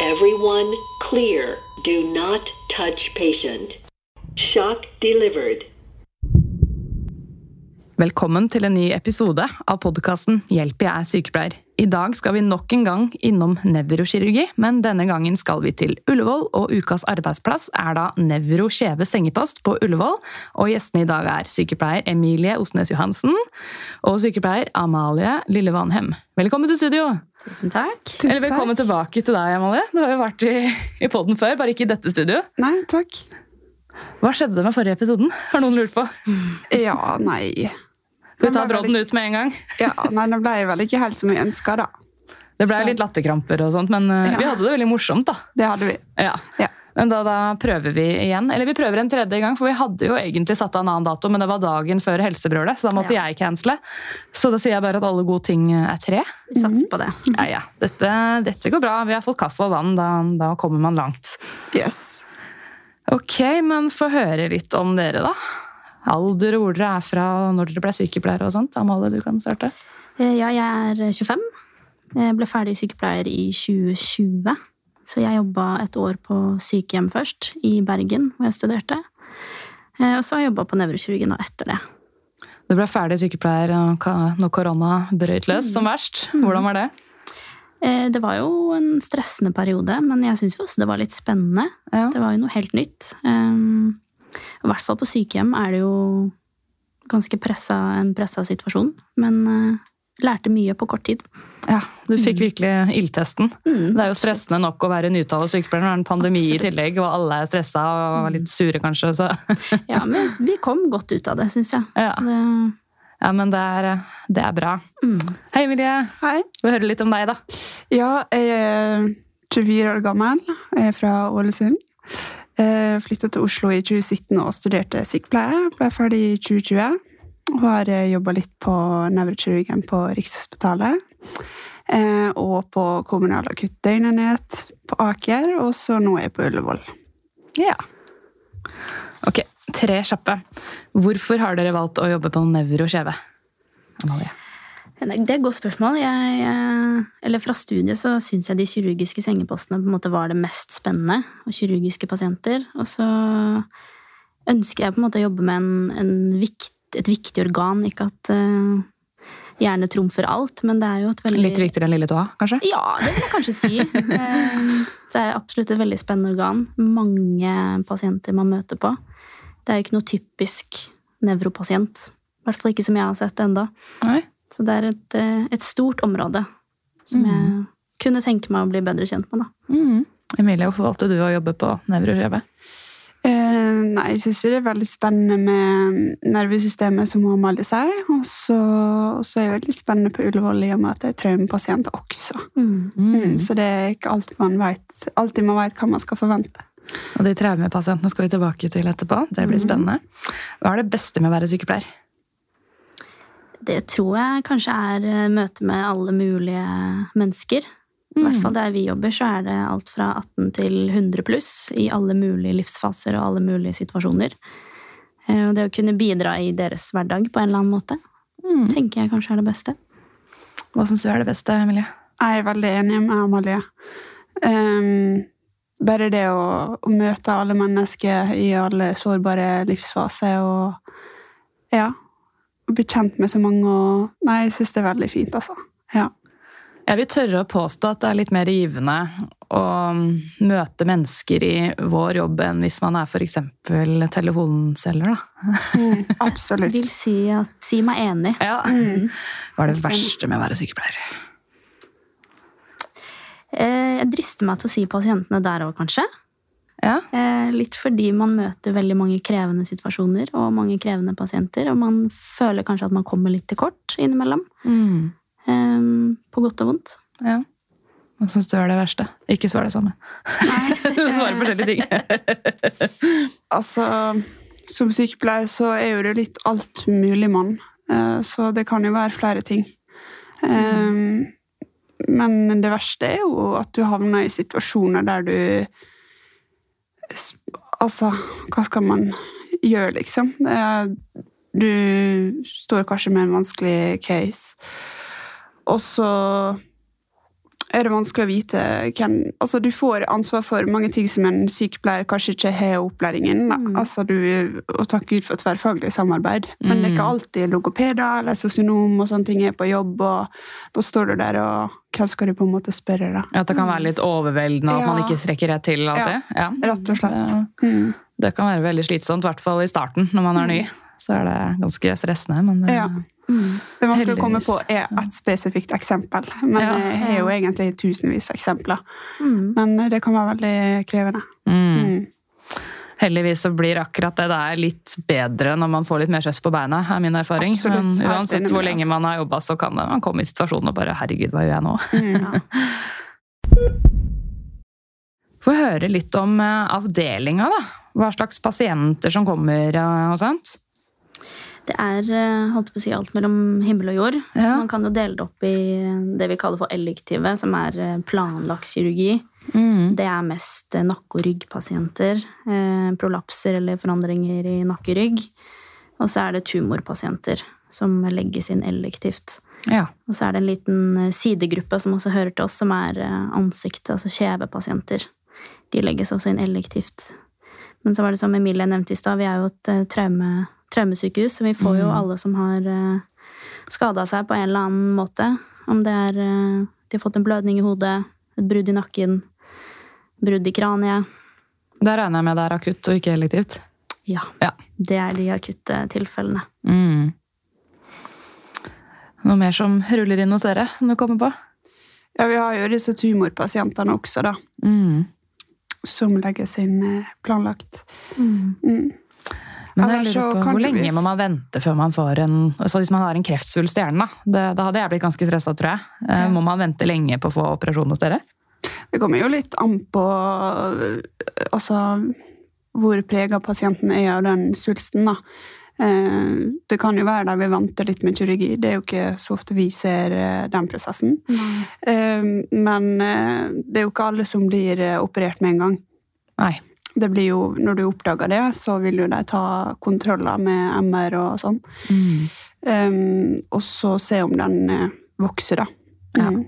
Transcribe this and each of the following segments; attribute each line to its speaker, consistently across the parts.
Speaker 1: Everyone clear. Do not touch patient. Shock delivered.
Speaker 2: Velkommen til en ny episode av podkasten Hjelp, jeg er sykepleier. I dag skal vi nok en gang innom nevrokirurgi, men denne gangen skal vi til Ullevål, og ukas arbeidsplass er da Nevro Skjeve sengepost på Ullevål. Og gjestene i dag er sykepleier Emilie Osnes Johansen og sykepleier Amalie Lillevanhem. Velkommen til studio!
Speaker 3: Tusen takk.
Speaker 2: Eller velkommen tilbake til deg, Amalie. Du har jo vært i, i poden før, bare ikke i dette studio.
Speaker 3: Nei, takk.
Speaker 2: Hva skjedde med forrige episoden? Har noen lurt på?
Speaker 3: Ja, nei
Speaker 2: Skal vi ta brodden ut med en gang?
Speaker 3: Ja, nei, Det ble vel ikke helt som vi ønska, da.
Speaker 2: Det ble litt latterkramper og sånt, men uh,
Speaker 3: Ja.
Speaker 2: vi hadde det veldig morsomt, da.
Speaker 3: Det hadde vi.
Speaker 2: Ja.
Speaker 3: Ja.
Speaker 2: Men da, da prøver vi igjen. Eller vi prøver en tredje gang, for vi hadde jo egentlig satt av en annen dato, men det var dagen før helsebrølet, så da måtte jeg cancele. Så da sier jeg bare at alle gode ting er tre.
Speaker 4: Vi satser på det.
Speaker 2: Ja, ja. Dette, dette går bra. Vi har fått kaffe og vann. Da, da kommer man langt.
Speaker 3: Yes.
Speaker 2: Ok, men få høre litt om dere, da. Alder og hvor dere er fra, og når dere ble sykepleiere og sånt. Amalie, du kan starte.
Speaker 4: Eh, Ja, jeg er 25. Jeg ble ferdig sykepleier i 2020. Så jeg jobba et år på sykehjem først, i Bergen, hvor jeg studerte. Eh, Og så har jeg jobba på nevrokirurgen etter det.
Speaker 2: Du ble ferdig sykepleier når korona brøt løs som verst. Hvordan var det?
Speaker 4: Eh, Det var jo en stressende periode, men jeg syns også det var litt spennende.
Speaker 2: Ja.
Speaker 4: Det var jo noe helt nytt. I hvert fall på sykehjem er det jo ganske pressa, en pressa situasjon. Men uh, lærte mye på kort tid.
Speaker 2: Ja, du fikk virkelig ildtesten.
Speaker 4: Mm,
Speaker 2: Det er jo stressende nok å være nyutdannet sykepleier når det er en pandemi
Speaker 4: Absolutt.
Speaker 2: i tillegg, og alle er stressa og litt sure kanskje. Så.
Speaker 4: Ja, men vi kom godt ut av det, syns jeg.
Speaker 2: Ja.
Speaker 4: Så det,
Speaker 2: Ja, men det er, det er bra.
Speaker 4: mm.
Speaker 2: Hei, Emilie.
Speaker 3: Hei.
Speaker 2: Vi hører litt om deg, da.
Speaker 3: Ja, jeg er 24 år gammel. Jeg er fra Ålesund. Flytta til Oslo i 2017 og studerte sykepleie. Ble ferdig i 2020. Og har jobba litt på nevrokirurgen på Rikshospitalet. eh, Og på kommunal akutt døgnenhet på Aker. Og så nå er jeg på Ullevål.
Speaker 2: Ja. Ok, tre kjappe. Hvorfor har dere valgt å jobbe på Nevro Skjeve? Amalie.
Speaker 4: Det det er et godt spørsmål. Jeg, jeg, eller fra studiet så syns jeg de kirurgiske sengepostene på en måte var det mest spennende. Og kirurgiske pasienter. Og så ønsker jeg på en måte å jobbe med en, en vikt, et viktig organ. Ikke at uh, hjerne trumfer alt, men det er jo et veldig
Speaker 2: Litt viktigere enn lille tåa, kanskje?
Speaker 4: Ja, det vil jeg kanskje si. Eh, Så det er absolutt et veldig spennende organ. Mange pasienter man møter på. Det er jo ikke noe typisk nevropasient. I hvert fall ikke som jeg har sett ennå. Så det er et, eh, et stort område som jeg kunne tenke meg å bli bedre kjent med. Da.
Speaker 2: Mm. Emilie, hvorfor valgte du å jobbe på Nevro
Speaker 3: Eh, nei, jeg syns det er veldig spennende med nervesystemet, som har. Og så og så er det veldig spennende på Ullevål i og med at jeg er traumepasient også. Mm, så det er ikke alt man vet, alltid man vet hva man skal forvente.
Speaker 2: Og de traumepasientene skal vi tilbake til etterpå. Det blir spennende. Hva er det beste med å være sykepleier?
Speaker 4: Det tror jeg kanskje er eh, møte med alle mulige mennesker. I hvert fall der vi jobber, så er det alt fra 18 til 100 pluss i alle mulige livsfaser og alle mulige situasjoner. Eh, Og det å kunne bidra i deres hverdag på en eller annen måte, tenker jeg kanskje er det beste.
Speaker 2: Hva syns du er det beste, Emilie?
Speaker 3: Jeg er veldig enig med Amalie. Um, bare det å, å møte alle mennesker i alle sårbare livsfaser og ja, å bli kjent med så mange og Nei, jeg syns det er veldig fint, altså. Ja.
Speaker 2: Jeg vil tørre å påstå at det er litt mer givende å møte mennesker i vår jobb enn hvis man er f.eks. telefonselger, da.
Speaker 3: Mm, absolutt.
Speaker 4: Vil si, si meg enig.
Speaker 2: Ja. Hva er det verste med å være sykepleier?
Speaker 4: Eh, Jeg drister meg til å si pasientene der òg, kanskje.
Speaker 2: Ja.
Speaker 4: Eh, Litt fordi man møter veldig mange krevende situasjoner og mange krevende pasienter, og man føler kanskje at man kommer litt til kort innimellom.
Speaker 2: Mm.
Speaker 4: Eh, På godt og vondt.
Speaker 2: ja. Hva syns du er det verste? Ikke svar det samme. du svarer forskjellige ting.
Speaker 3: Altså, som sykepleier så er jo det litt alt mulig mann. Eh, Så det kan jo være flere ting. Mm. Men det verste er jo at du havner i situasjoner der du Altså, hva skal man gjøre, liksom? Du står kanskje med en vanskelig case, og så er det vanskelig å vite hvem Altså, du får ansvar for mange ting som en sykepleier kanskje ikke har opplæringen.
Speaker 4: Mm.
Speaker 3: Altså, du, og takk Gud for tverrfaglig samarbeid. Men det er ikke
Speaker 2: Mm.
Speaker 3: alltid logopeder eller sosionom og sånne ting er på jobb, og da står du der, og hvem skal du på en måte spørre, da?
Speaker 2: At det kan være litt overveldende, at at man ikke strekker rett til alltid. Ja.
Speaker 3: Rett og slett.
Speaker 2: Det,
Speaker 3: Mm.
Speaker 2: det kan være veldig slitsomt, i hvert fall i starten når man er ny. Så er det ganske stressende. Men det,
Speaker 3: Ja.
Speaker 4: Mm.
Speaker 3: Det man skal komme på, er ett spesifikt eksempel. Men
Speaker 2: Ja.
Speaker 3: jeg har jo egentlig tusenvis av eksempler.
Speaker 4: Mm.
Speaker 3: Men det kan være veldig krevende.
Speaker 2: mm.
Speaker 3: Mm.
Speaker 2: Heldigvis så blir akkurat det der litt bedre når man får litt mer kjøss på beina, er min erfaring.
Speaker 3: Absolutt.
Speaker 2: Men uansett hvor lenge
Speaker 3: altså.
Speaker 2: man har jobba, så kan man komme i situasjonen og bare 'herregud, hva gjør jeg nå?'
Speaker 3: Mm.
Speaker 2: Få høre litt om eh, avdelinga, da. Hva slags pasienter som kommer eh, og sånt.
Speaker 4: Det er eh, holdt på å si, alt mellom himmel og jord.
Speaker 2: Ja.
Speaker 4: Man kan jo dele det opp i det vi kaller for elektive, som er eh, planlagt kirurgi.
Speaker 2: Mm.
Speaker 4: Det er mest eh, nakke- og ryggpasienter. Eh, prolapser eller forandringer i nakkerygg. Og så er det tumorpasienter som legges inn elektivt.
Speaker 2: Ja.
Speaker 4: Og så er det en liten eh, sidegruppe som også hører til oss, som er eh, ansikt, altså kjevepasienter. De legges også inn elektivt. Men så var det som Emilie nevnte i stad, vi er jo et eh, traume, traumesykehus, så vi får jo
Speaker 2: Mm.
Speaker 4: alle som har uh, skada seg på en eller annen måte. Om det er eh, de har fått en blødning i hodet, et brudd i nakken, brudd i kraniet.
Speaker 2: Da regner jeg med det er akutt og ikke elektivt.
Speaker 4: Ja,
Speaker 2: Ja.
Speaker 4: det er de akutte tilfellene.
Speaker 2: Mm. Noe mer som ruller inn hos dere, som du kommer på?
Speaker 3: Ja, vi har jo disse tumorpasientene også, da.
Speaker 2: Mm.
Speaker 3: Som legges inn eh, planlagt. Mm.
Speaker 2: Men jeg lurer på, Hvor lenge må man vente før man får en altså Hvis man har en kreftsvulst i hjernen, da, det, da hadde jeg blitt ganske stressa, tror jeg. Eh,
Speaker 3: Ja.
Speaker 2: Må man vente lenge på å få operasjon hos dere?
Speaker 3: Det kommer jo litt an på øh, altså, hvor prega pasienten er av den svulsten. da. Eh, Det kan jo være der vi venter litt med kirurgi. Det er jo ikke så ofte vi ser eh, den prosessen. Eh, Men eh, det er jo ikke alle som blir eh, operert med en gang.
Speaker 2: Nei.
Speaker 3: Det blir jo, Når du oppdager det, så vil jo de ta kontroller med MR og sånn.
Speaker 2: Mm.
Speaker 3: Um, og så se om den eh, vokser, da.
Speaker 2: Ja.
Speaker 3: Mm.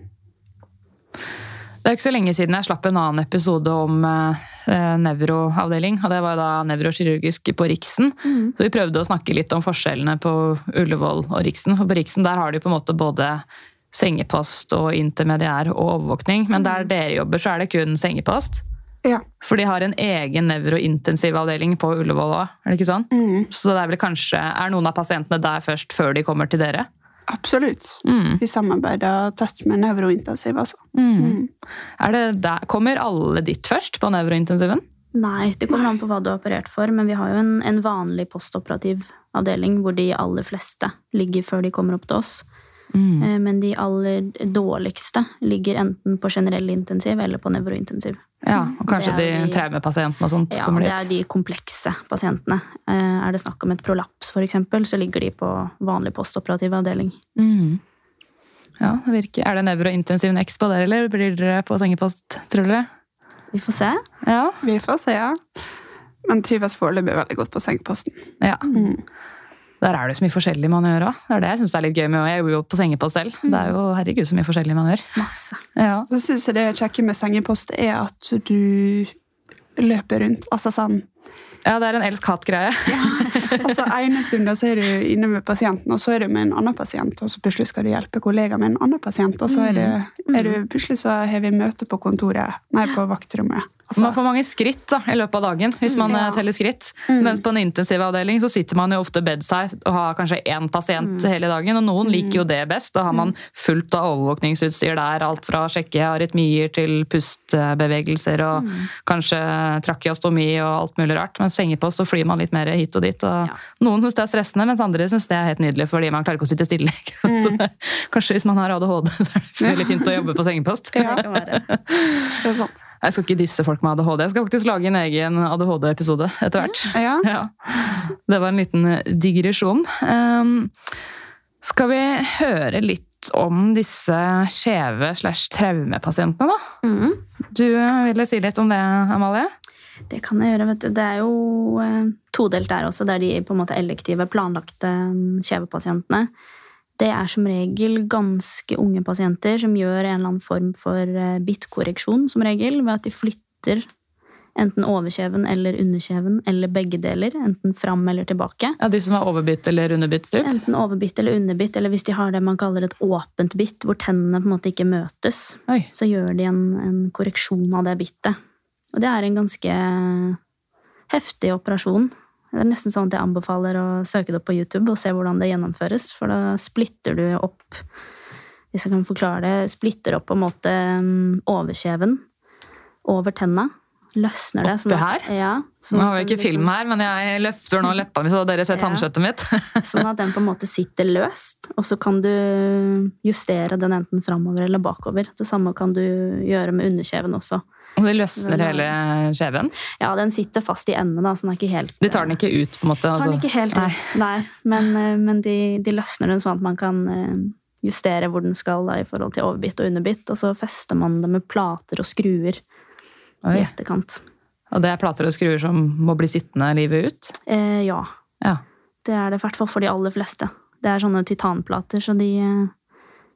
Speaker 2: Det er ikke så lenge siden jeg slapp en annen episode om eh, nevroavdeling. og Det var da nevrokirurgisk på Riksen.
Speaker 4: Mm.
Speaker 2: Så vi prøvde å snakke litt om forskjellene på Ullevål og Riksen. For på Riksen der har de på en måte både sengepost og intermediær og overvåkning. Men der dere jobber, så er det kun sengepost.
Speaker 3: Ja.
Speaker 2: For de har en egen nevrointensivavdeling på Ullevål òg, er det ikke sånn?
Speaker 3: Mm.
Speaker 2: Så det er vel kanskje Er noen av pasientene der først før de kommer til dere?
Speaker 3: Absolutt.
Speaker 2: Mm.
Speaker 3: Vi samarbeider tett med nevrointensiv, altså.
Speaker 2: Mm.
Speaker 3: Mm.
Speaker 2: Er det der, kommer alle ditt først på nevrointensiven?
Speaker 4: Nei, det kommer an på hva du har operert for, men vi har jo en, en vanlig postoperativ avdeling hvor de aller fleste ligger før de kommer opp til oss.
Speaker 2: Mm.
Speaker 4: Eh, Men de aller dårligste ligger enten på generell intensiv eller på nevrointensiv.
Speaker 2: Ja, og kanskje de,
Speaker 4: de-
Speaker 2: traumepasientene og sånt
Speaker 4: Ja,
Speaker 2: kommer
Speaker 4: det er de komplekse pasientene. Eh, Er det snakk om et prolaps, eksempel, så ligger de på vanlig postoperativ avdeling.
Speaker 2: Mm. Ja, det virker. Er det nevrointensiv next på dere, eller blir dere på sengepost, tror dere?
Speaker 4: Vi får se.
Speaker 2: Ja.
Speaker 3: Vi får se, ja. Men trives foreløpig veldig godt på sengeposten.
Speaker 2: ja.
Speaker 3: Mm.
Speaker 2: Der er det så mye forskjellig man gjør òg. Det er det jeg syns er litt gøy med Jeg jobber jo på sengepost selv. Det er jo herregud så mye forskjellig man gjør.
Speaker 4: Masse.
Speaker 2: Ja.
Speaker 3: Så syns jeg det kjekke med sengepost er at du løper rundt. Altså sånn
Speaker 2: ja, det er en elsk-hat-greie.
Speaker 3: altså ene stunden så er du inne med pasienten, og så er du med en annen pasient, og så plutselig skal du hjelpe kollega med en annen pasient, og så er du, er du plutselig så har vi møte på kontoret, nei, på vaktrommet. Altså,
Speaker 2: Man får mange skritt da, i løpet av dagen hvis man
Speaker 3: Ja.
Speaker 2: eh, teller skritt.
Speaker 3: Mm.
Speaker 2: Mens på en intensivavdeling så sitter man jo ofte bedside og har kanskje én pasient hele dagen. Og noen liker jo det best. Da har man fullt av overvåkningsutstyr der. Alt fra å sjekke arytmier til pustbevegelser og kanskje trakeostomi og alt mulig rart. Mens sengepost, så flyr man litt mer hit og dit. Og
Speaker 4: Ja.
Speaker 2: Noen syns det er stressende, mens andre syns det er helt nydelig fordi man klarer ikke å sitte stille. Så Kanskje hvis man har ADHD, så er det veldig fint å jobbe på sengepost.
Speaker 3: Ja.
Speaker 4: Det kan være.
Speaker 3: Det er sant.
Speaker 2: Jeg skal ikke disse folk med ADHD. Jeg skal faktisk lage en egen ADHD-episode etter hvert.
Speaker 3: Ja.
Speaker 2: Ja. Det var en liten digresjon. Um, skal vi høre litt om disse skjeve slash traumepasientene, da?
Speaker 4: Mm.
Speaker 2: Du ville si litt om det, Amalie?
Speaker 4: Det kan jeg gjøre. vet du. Det er jo eh, todelt der også. Det er de på en måte elektive, planlagte skjeve kjevepasientene. Det er som regel ganske unge pasienter som gjør en eller annen form for eh, bittkorreksjon, som regel, ved at de flytter enten overkjeven eller underkjeven, eller begge deler. Enten fram eller tilbake.
Speaker 2: Ja, De som har overbitt eller underbitt styrt?
Speaker 4: Enten overbitt eller underbitt, eller hvis de har det man kaller et åpent bitt, hvor tennene på en måte ikke møtes
Speaker 2: Oi.
Speaker 4: så gjør de en, en korreksjon av det bittet. Og det er en ganske heftig operasjon. Det er nesten sånn at jeg anbefaler å søke det opp på YouTube og se hvordan det gjennomføres, for da splitter du opp Hvis jeg kan forklare det, splitter opp på en måte mm, overkjeven over tenna. Løsner det.
Speaker 2: Oppi her?
Speaker 4: Ja, sånn
Speaker 2: Nå har vi ikke
Speaker 4: liksom-
Speaker 2: film her, men jeg løfter nå leppa mi, så dere ser tannkjøttet mitt.
Speaker 4: Sånn at den på en måte sitter løst, og så kan du justere den enten framover eller bakover. Det samme kan du gjøre med underkjeven også.
Speaker 2: Og det løsner
Speaker 4: den,
Speaker 2: hele kjeven.
Speaker 4: Ja, den sitter fast i enden. da, så den er ikke helt
Speaker 2: De tar den ikke ut, på en måte.
Speaker 4: Tar den
Speaker 2: altså.
Speaker 4: ikke helt
Speaker 2: Nei.
Speaker 4: ut, nei. Men, eh, men de, de løsner den sånn at man kan eh, justere hvor den skal da, i forhold til overbitt og underbitt, og så fester man det med plater og skruer i etterkant.
Speaker 2: Og det er plater og skruer som må bli sittende livet ut?
Speaker 4: Eh, ja,
Speaker 2: Ja.
Speaker 4: det er det i hvert fall for de aller fleste. Det er sånne titanplater, så de eh,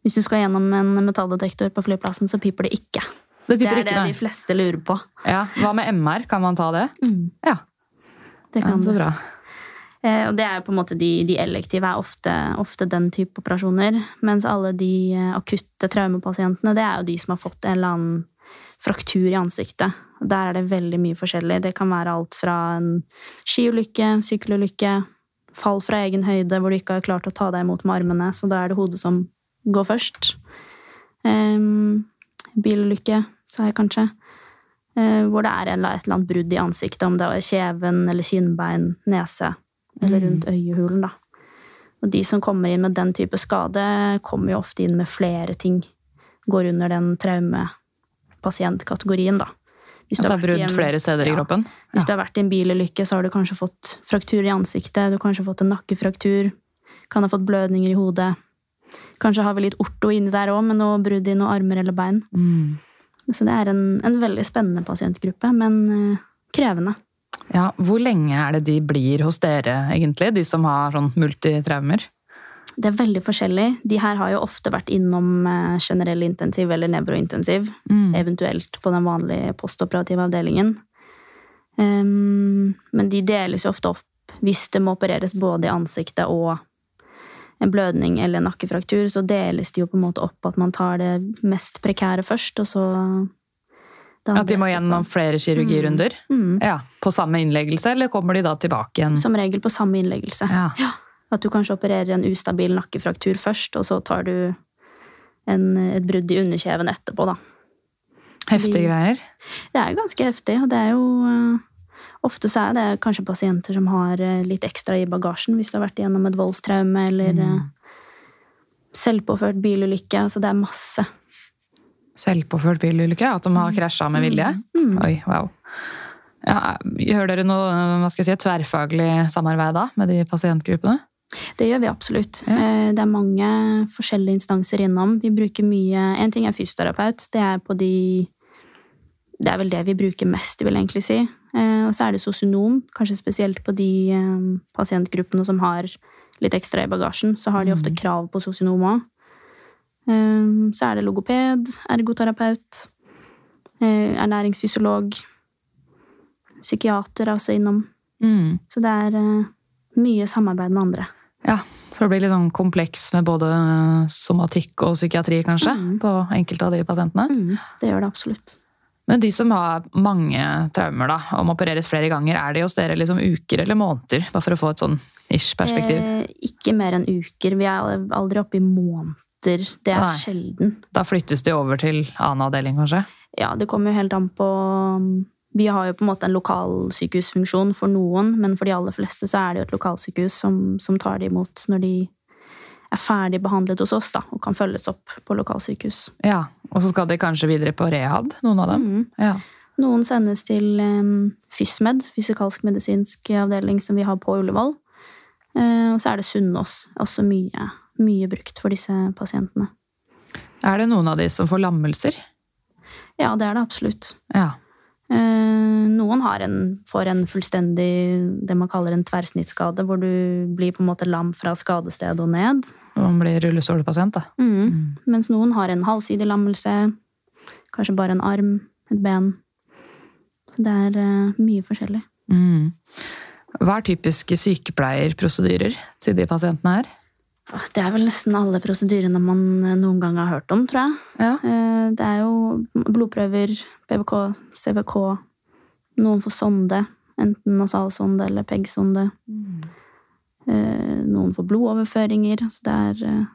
Speaker 4: Hvis du skal gjennom en metalldetektor på flyplassen, så piper det ikke.
Speaker 2: Det
Speaker 4: Det er
Speaker 2: ikke,
Speaker 4: det de fleste lurer på.
Speaker 2: Ja. Hva med MR? Kan man ta det? Ja,
Speaker 4: Det
Speaker 2: ja
Speaker 4: kan
Speaker 2: så
Speaker 4: du.
Speaker 2: bra.
Speaker 4: Eh, og det er på en måte de, de elektive er ofte, ofte den type operasjoner. Mens alle de eh, akutte traumepasientene, det er jo de som har fått en eller annen fraktur i ansiktet. Der er det veldig mye forskjellig. Det kan være alt fra en skiulykke, sykkelulykke, fall fra egen høyde hvor du ikke har klart å ta deg imot med armene, så da er det hodet som går først. Um, bilulykke, sa jeg kanskje. Eh, hvor det er et eller annet brudd i ansiktet, om det er kjeven eller kinnbein, nese eller rundt øyehulen. Da. Og de som kommer inn med den type skade, kommer jo ofte inn med flere ting. Går under den traumepasientkategorien, da. Hvis
Speaker 2: At det
Speaker 4: har
Speaker 2: er brudd flere steder i
Speaker 4: ja.
Speaker 2: kroppen?
Speaker 4: Hvis du har vært i en bilulykke, så har du kanskje fått fraktur i ansiktet, du har kanskje fått en nakkefraktur, kan ha fått blødninger i hodet. Kanskje har vi litt orto inni der òg, med noe brudd i noen armer eller bein.
Speaker 2: Mm.
Speaker 4: Så det er en, en veldig spennende pasientgruppe, men eh, krevende.
Speaker 2: Ja, Hvor lenge er det de blir hos dere, egentlig? De som har sånn multitraumer?
Speaker 4: Det er veldig forskjellig. De her har jo ofte vært innom eh, generell intensiv eller nevrointensiv,
Speaker 2: Mm.
Speaker 4: eventuelt på den vanlige postoperative avdelingen. Um, men de deles jo ofte opp hvis det må opereres både i ansiktet og en blødning eller en nakkefraktur, så deles de jo på en måte opp at man tar det mest prekære først, og så
Speaker 2: At de må gjennom flere kirurgirunder?
Speaker 4: Mm.
Speaker 2: Ja, På samme innleggelse, eller kommer de da tilbake igjen?
Speaker 4: Som regel på samme innleggelse.
Speaker 2: Ja.
Speaker 4: At du kanskje opererer en ustabil nakkefraktur først, og så tar du en, et brudd i underkjeven etterpå, da.
Speaker 2: Heftige greier?
Speaker 4: Det er ganske heftig, og det er jo eh, Ofte så er det kanskje pasienter som har eh, litt ekstra i bagasjen hvis du har vært gjennom et voldstraume eller
Speaker 2: Mm.
Speaker 4: eh, selvpåført bilulykke. Så det er masse.
Speaker 2: Selvpåført bilulykke? At de har krasja med vilje?
Speaker 4: Mm.
Speaker 2: Oi, wow. Ja, gjør dere noe jeg si, tverrfaglig samarbeid da, med de pasientgruppene?
Speaker 4: Det gjør vi absolutt.
Speaker 2: Ja.
Speaker 4: Eh, Det er mange forskjellige instanser innom. Vi bruker mye En ting er fysioterapeut. Det er på de Det er vel det vi bruker mest, vil jeg egentlig si. Eh, Og så er det sosionom, kanskje spesielt på de eh, pasientgruppene som har litt ekstra i bagasjen. Så har de ofte
Speaker 2: Mm.
Speaker 4: krav på sosionom òg. Så er det logoped, ergoterapeut, eh, ernæringsfysiolog, psykiater er også innom.
Speaker 2: Mm.
Speaker 4: Så det er eh, mye samarbeid med andre.
Speaker 2: Ja, for det blir litt sånn kompleks med både somatikk og psykiatri, kanskje,
Speaker 4: Mm.
Speaker 2: på enkelte av de pasientene.
Speaker 4: Det gjør det absolutt.
Speaker 2: Men de som har mange traumer da, og må opereres flere ganger, er de hos dere liksom uker eller måneder? Bare for å få et sånn ish-perspektiv.
Speaker 4: Eh, ikke mer enn uker. Vi er aldri oppe i måneder. Det er
Speaker 2: Nei.
Speaker 4: sjelden.
Speaker 2: Da flyttes de over til annen avdeling, kanskje?
Speaker 4: Ja, det kommer jo helt an på um, vi har jo på en måte en lokalsykehusfunksjon for noen, men for de aller fleste så er det jo et lokalsykehus som, som tar de imot når de er ferdig behandlet hos oss da, og kan følges opp på lokalsykehus.
Speaker 2: Ja, Og så skal de kanskje videre på rehab, noen av dem.
Speaker 4: Mm.
Speaker 2: Ja.
Speaker 4: Noen sendes til um, FysMed, fysikalsk-medisinsk avdeling som vi har på Ullevål. Uh, og så er det Sunnaas, også mye, mye brukt for disse pasientene.
Speaker 2: Er det noen av de som får lammelser?
Speaker 4: Ja, det er det absolutt.
Speaker 2: Ja.
Speaker 4: Eh, noen har en, får en fullstendig det man kaller en tverrsnittskade, hvor du blir på en måte lam fra skadestedet og ned.
Speaker 2: Man blir rullestolpasient, da.
Speaker 4: Mm. Mens noen har en halvsidig lammelse, kanskje bare en arm, et ben. Så det er uh, mye forskjellig.
Speaker 2: Mm. Hva er typiske sykepleierprosedyrer til de pasientene her?
Speaker 4: Åh, Det er vel nesten alle prosedyrene man eh, noen gang har hørt om, tror jeg.
Speaker 2: Ja.
Speaker 4: Eh, Det er jo blodprøver, PVK, CVK. Noen får sonde, enten nasalsonde eller PEG-sonde. Mm. Noen får blodoverføringer. Så det er eh,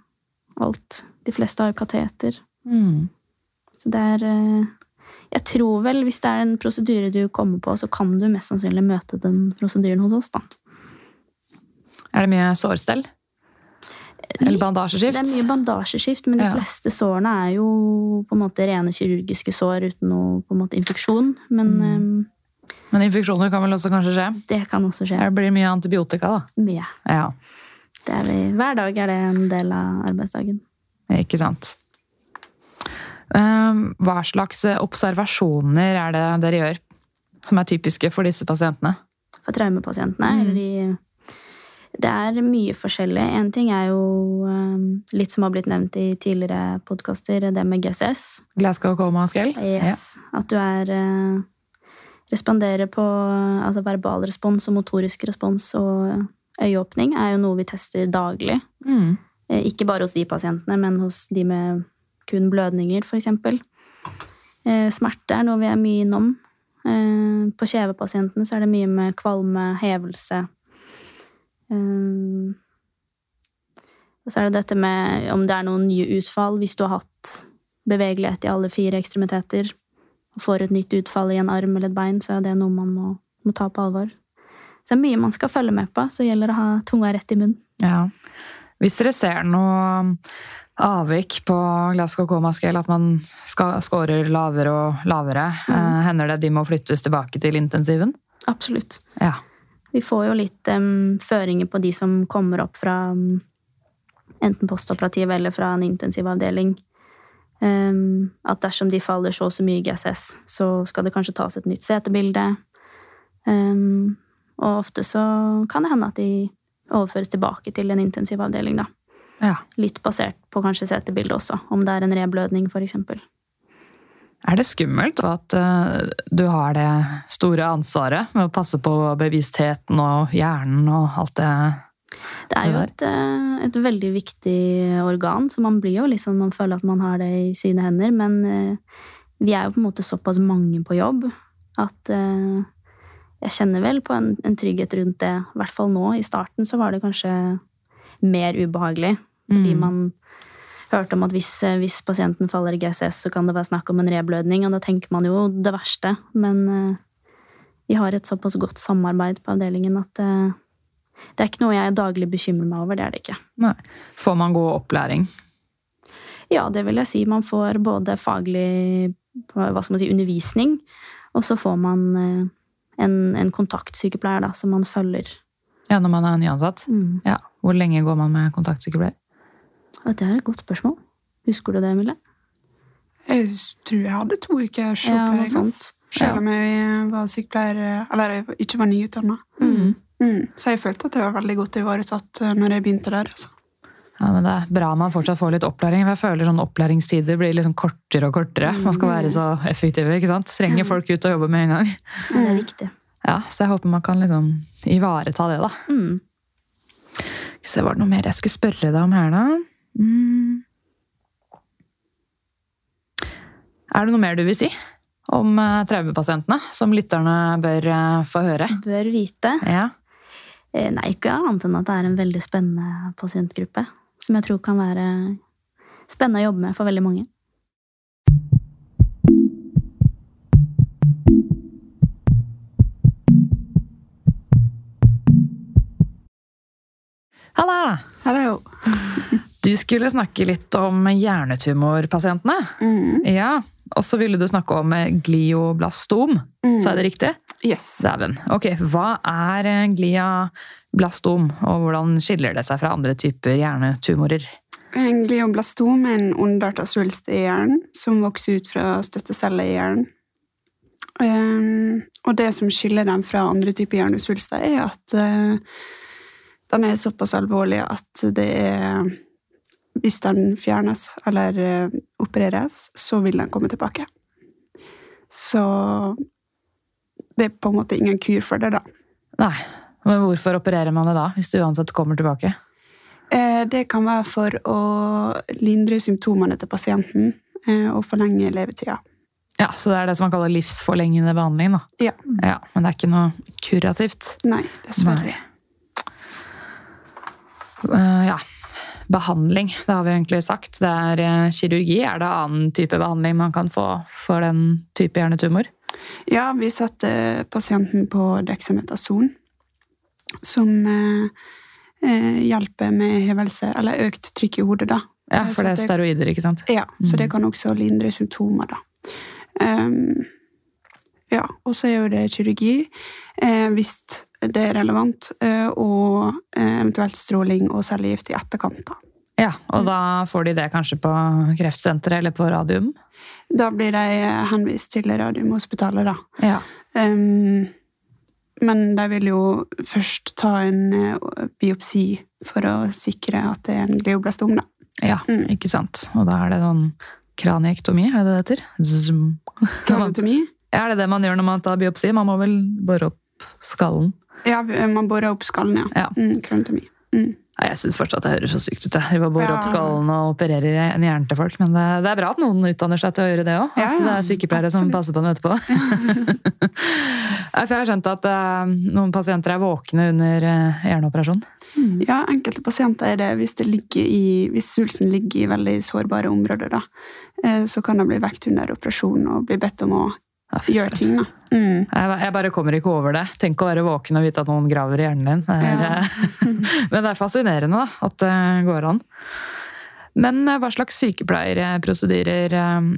Speaker 4: alt. De fleste har jo kateter.
Speaker 2: Mm.
Speaker 4: Så det er eh, Jeg tror vel, hvis det er en prosedyre du kommer på, så kan du mest sannsynlig møte den prosedyren hos oss, da.
Speaker 2: Er det mye sårstell? Eller bandasjeskift?
Speaker 4: Det er mye bandasjeskift, men de
Speaker 2: Ja.
Speaker 4: fleste sårene er jo på en måte rene kirurgiske sår uten noe på en måte infeksjon. Men
Speaker 2: Mm. Men infeksjoner kan vel også kanskje skje?
Speaker 4: det kan også skje.
Speaker 2: Det blir mye antibiotika, da.
Speaker 4: Mye.
Speaker 2: Ja,
Speaker 4: er hver dag er det en del av arbeidsdagen.
Speaker 2: ikke sant. Um, Hva slags observasjoner er det dere gjør som er typiske for disse pasientene?
Speaker 4: For traumepasientene.
Speaker 2: Mm.
Speaker 4: Eller de, det er mye forskjellig. En ting er jo eh, litt som har blitt nevnt i tidligere podkaster, det med GCS.
Speaker 2: Glasgow Coma Scale?
Speaker 4: Yes. At du er eh, Responderer på altså verbal respons og motorisk respons og øyeåpning er jo noe vi tester daglig.
Speaker 2: Mm.
Speaker 4: Eh, Ikke bare hos de pasientene, men hos de med kun blødninger, f.eks. Smerte er noe vi er mye innom. Eh, På kjevepasientene så er det mye med kvalme, hevelse. Eh, Og så er det dette med om det er noen nye utfall. Hvis du har hatt bevegelighet i alle fire ekstremiteter og får et nytt utfall i en arm eller et bein, så er det noe man må, må ta på alvor. Så det er mye man skal følge med på, så det gjelder å ha tunga rett i munnen.
Speaker 2: Ja. Hvis dere ser noe avvik på Glasgow Coma Scale, at man scorer lavere og lavere, eh, hender det de må flyttes tilbake til intensiven?
Speaker 4: Absolutt.
Speaker 2: Ja.
Speaker 4: Vi får jo litt um, føringer på de som kommer opp fra um, enten postoperativ eller fra en intensivavdeling. Um, at dersom de faller så og så mye i GSS, så skal det kanskje tas et nytt setebilde. Um, og ofte så kan det hende at de overføres tilbake til en intensivavdeling, da.
Speaker 2: ja.
Speaker 4: Litt basert på kanskje setebildet også, om det er en reblødning, eksempel.
Speaker 2: Er det skummelt at eh, du har det store ansvaret med å passe på bevisstheten og hjernen og alt det
Speaker 4: Det er jo et, eh, et veldig viktig organ, så man blir jo liksom, man føler at man har det i sine hender. Men eh, vi er jo på en måte såpass mange på jobb at jeg kjenner vel på en, en trygghet rundt det. I hvert fall nå. I starten så var det kanskje mer ubehagelig. Fordi
Speaker 2: Mm.
Speaker 4: man hørte om at hvis, eh, hvis pasienten faller i GCS, så kan det være snakk om en reblødning, og da tenker man jo det verste. Men eh, vi har et såpass godt samarbeid på avdelingen at eh, det er ikke noe jeg daglig bekymrer meg over. Det er det ikke.
Speaker 2: Nei. Får man god opplæring?
Speaker 4: Ja, det vil jeg si. Man får både faglig hva skal man si, undervisning, og så får man en, en kontaktsykepleier da, som man følger.
Speaker 2: Ja, når man er nyansatt?
Speaker 4: Mm.
Speaker 2: Ja. Hvor lenge går man med kontaktsykepleier?
Speaker 4: Og det er et godt spørsmål. Husker du det, Emilie?
Speaker 3: Jeg tror jeg hadde to
Speaker 4: Ja,
Speaker 3: opplæring. ass.
Speaker 4: sånt.
Speaker 3: Selv om jeg var sykepleier, eller jeg ikke var nyutdanna.
Speaker 4: Mm.
Speaker 3: Mm. Så jeg følte at jeg var veldig godt ivaretatt eh, når jeg begynte der. Altså.
Speaker 2: Ja, men Det er bra man fortsatt får litt opplæring. for Jeg føler sånn opplæringstider blir liksom kortere og kortere. Man skal være så effektive. ikke sant? Trenger folk ut og jobbe med en gang.
Speaker 4: Ja, det er viktig.
Speaker 2: Ja, Så jeg håper man kan liksom ivareta det, da.
Speaker 4: Mm.
Speaker 2: Så var det noe mer jeg skulle spørre deg om her, da? Mm. Er det noe mer du vil si om eh, traumepasientene, som lytterne bør eh, få høre?
Speaker 4: Bør vite?
Speaker 2: Ja.
Speaker 4: Eh, nei, ikke annet enn at det er en veldig spennende pasientgruppe. Som jeg tror kan være spennende å jobbe med for veldig mange.
Speaker 2: Halla!
Speaker 3: Hallo.
Speaker 2: Du skulle snakke litt om hjernetumorpasientene.
Speaker 3: Mm.
Speaker 2: Ja, Og så ville du snakke om eh, glioblastom.
Speaker 3: Mm.
Speaker 2: Sa jeg det riktig?
Speaker 3: Yes.
Speaker 2: Dæven. Ok, hva er glioblastom, gliablastom, og hvordan skiller det seg fra andre typer hjernetumorer?
Speaker 3: En glioblastom er en ondart av svulst i hjernen som vokser ut fra støtteceller i hjernen. Um, og det som skiller dem fra andre typer hjernesvulster, er at uh, den er såpass alvorlig at det er Hvis den fjernes eller uh, opereres, så vil den komme tilbake. Så det er på en måte ingen kur for det, da.
Speaker 2: Nei, men hvorfor opererer man det da, hvis det uansett kommer tilbake?
Speaker 3: Eh, Det kan være for å lindre symptomene til pasienten eh, og forlenge levetida.
Speaker 2: Ja, Så det er det som man kaller livsforlengende behandling, da.
Speaker 3: Ja.
Speaker 2: ja men det er ikke noe kurativt.
Speaker 3: Nei, dessverre.
Speaker 2: Eh, ja. Behandling, det har vi egentlig sagt. Det er eh, kirurgi. Er det annen type behandling man kan få for den type hjernetumor?
Speaker 3: Ja, vi setter pasienten på dexamethason, som eh, eh, hjelper med hevelse, eller økt trykk i hodet, da.
Speaker 2: Ja, for det er steroider, ikke sant?
Speaker 3: Ja, så det
Speaker 2: Mhm.
Speaker 3: kan også lindre symptomer, da. Um, ja, og så er jo det kirurgi, eh, hvis det er relevant, eh, og eh, eventuelt stråling og cellegift i etterkant, da.
Speaker 2: Ja, Og da får de det kanskje på kreftsenteret eller på Radium?
Speaker 3: Da blir de henvist til Radiumhospitalet, da.
Speaker 2: Ja.
Speaker 3: Um, men de vil jo først ta en eh, biopsi for å sikre at det er en glioblastom, da.
Speaker 2: ja,
Speaker 3: Mm.
Speaker 2: ikke sant. Og da er det sånn kraniektomi, er det det heter? Zoom.
Speaker 3: Kraniotomi.
Speaker 2: Er det det man gjør når man tar biopsi? Man må vel bore opp skallen?
Speaker 3: Ja, man borer opp skallen, ja.
Speaker 2: Ja.
Speaker 3: Mm. Mm.
Speaker 2: Jeg syns fortsatt det høres så sykt ut. Jeg bare borer
Speaker 3: Ja.
Speaker 2: opp skallen og opererer en hjerne til folk. Men det, det er bra at noen utdanner seg til å gjøre det òg. At det er sykepleiere som passer på dem etterpå. Jeg har skjønt at uh, noen pasienter er våkne under uh, hjerneoperasjon.
Speaker 3: Ja, enkelte pasienter er det hvis, det ligger i, hvis svulsten ligger i veldig sårbare områder. Da. uh, Så kan de bli vekt under operasjon og bli bedt om å
Speaker 2: Ja, gjør
Speaker 3: ting. Da. Mm.
Speaker 2: Jeg, jeg bare kommer ikke over det. Tenk å være våken og vite at noen graver i hjernen din. Er,
Speaker 3: Ja.
Speaker 2: eh, Men det er fascinerende da, at det går an. Men eh, hva slags sykepleierprosedyrer eh,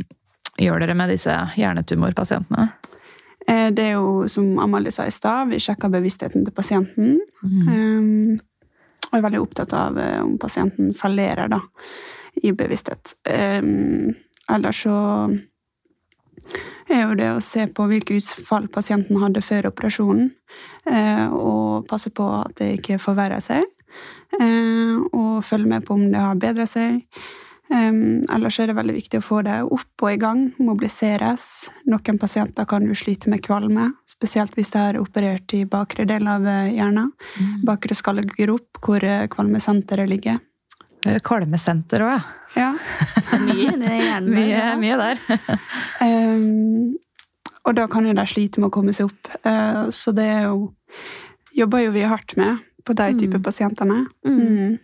Speaker 2: gjør dere med disse hjernetumorpasientene?
Speaker 3: Eh, Det er jo, som Amalie sa i stad, vi sjekker bevisstheten til pasienten. Um, og er veldig opptatt av eh, om pasienten fallerer da, i bevissthet. Um, ellers så er jo det å se på hvilke utfall pasienten hadde før operasjonen, eh, og passe på at det ikke forverrer seg. Eh, og følge med på om det har bedra seg. Um, ellers er det veldig viktig å få det opp og i gang, mobiliseres. Noen pasienter kan jo slite med kvalme, spesielt hvis de har operert i bakre del av eh, hjernen. Bakre skallegrop, hvor eh, kvalmesenteret ligger.
Speaker 2: Eller Kvalmesenter òg, ja.
Speaker 3: Ja.
Speaker 4: Det er mye det hjernen.
Speaker 2: Mye,
Speaker 4: ja.
Speaker 2: mye der.
Speaker 3: Um, og da kan jo de slite med å komme seg opp. Uh, så det er jo Jobber jo vi hardt med på de type
Speaker 4: Mm.
Speaker 3: pasientene.
Speaker 4: Mm.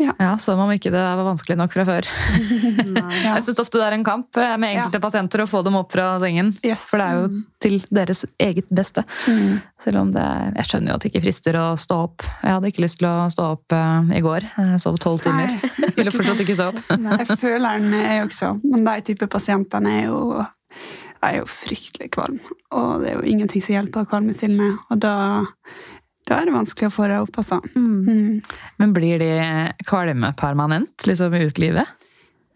Speaker 3: Mm.
Speaker 2: Ja, Som om ikke det var vanskelig nok fra før.
Speaker 3: Ja.
Speaker 2: Jeg syns ofte det er en kamp eh, med enkelte pasienter å få dem opp fra sengen.
Speaker 3: Yes.
Speaker 2: For det er jo til deres eget beste.
Speaker 3: Mm.
Speaker 2: Selv om det er, Jeg skjønner jo at det ikke frister å stå opp. Jeg hadde ikke lyst til å stå opp uh, i går. Jeg sov tolv timer.
Speaker 3: Nei,
Speaker 2: Ville fortsatt ikke stå opp.
Speaker 3: Jeg føler den, jeg også. Men de type pasientene er jo, er jo fryktelig kvalm. Og det er jo ingenting som hjelper kvalmestillende. Og da, da er det vanskelig å få det opp, altså.
Speaker 4: Mm.
Speaker 3: Mm.
Speaker 2: Men blir de kvalme permanent liksom ut livet?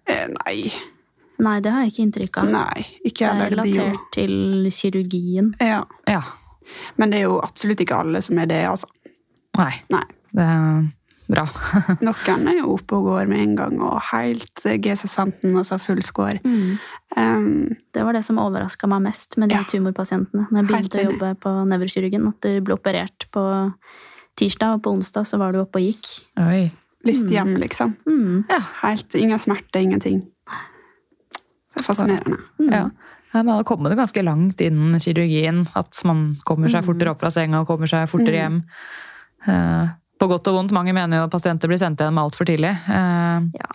Speaker 3: Eh, nei.
Speaker 4: Nei, det har jeg ikke inntrykk av.
Speaker 3: Nei, ikke
Speaker 4: Det er
Speaker 3: heller. Det er
Speaker 4: relatert til kirurgien.
Speaker 3: ja.
Speaker 2: Ja.
Speaker 3: Men det er jo absolutt ikke alle som er det, altså.
Speaker 2: Nei.
Speaker 3: Nei.
Speaker 2: Det er bra.
Speaker 3: Noen er jo oppe og går med en gang, og helt G615, altså full score.
Speaker 4: Mm.
Speaker 3: Um,
Speaker 4: Det var det som overraska meg mest med de
Speaker 3: Ja.
Speaker 4: tumorpasientene. Når jeg begynte å jobbe på nevrokirurgen, at du ble operert på tirsdag, og på onsdag så var du oppe og gikk.
Speaker 2: Oi.
Speaker 3: lyst hjem, liksom.
Speaker 4: Mm.
Speaker 3: Helt, ingen smerte, ingenting. Det er fascinerende.
Speaker 4: Mm.
Speaker 2: Ja. Ja, Man har kommet ganske langt innen kirurgien. At man kommer seg
Speaker 4: Mm.
Speaker 2: fortere opp fra senga og kommer seg fortere hjem. Eh, På godt og vondt. Mange mener jo at pasienter blir sendt hjem altfor tidlig. Eh,
Speaker 4: Ja.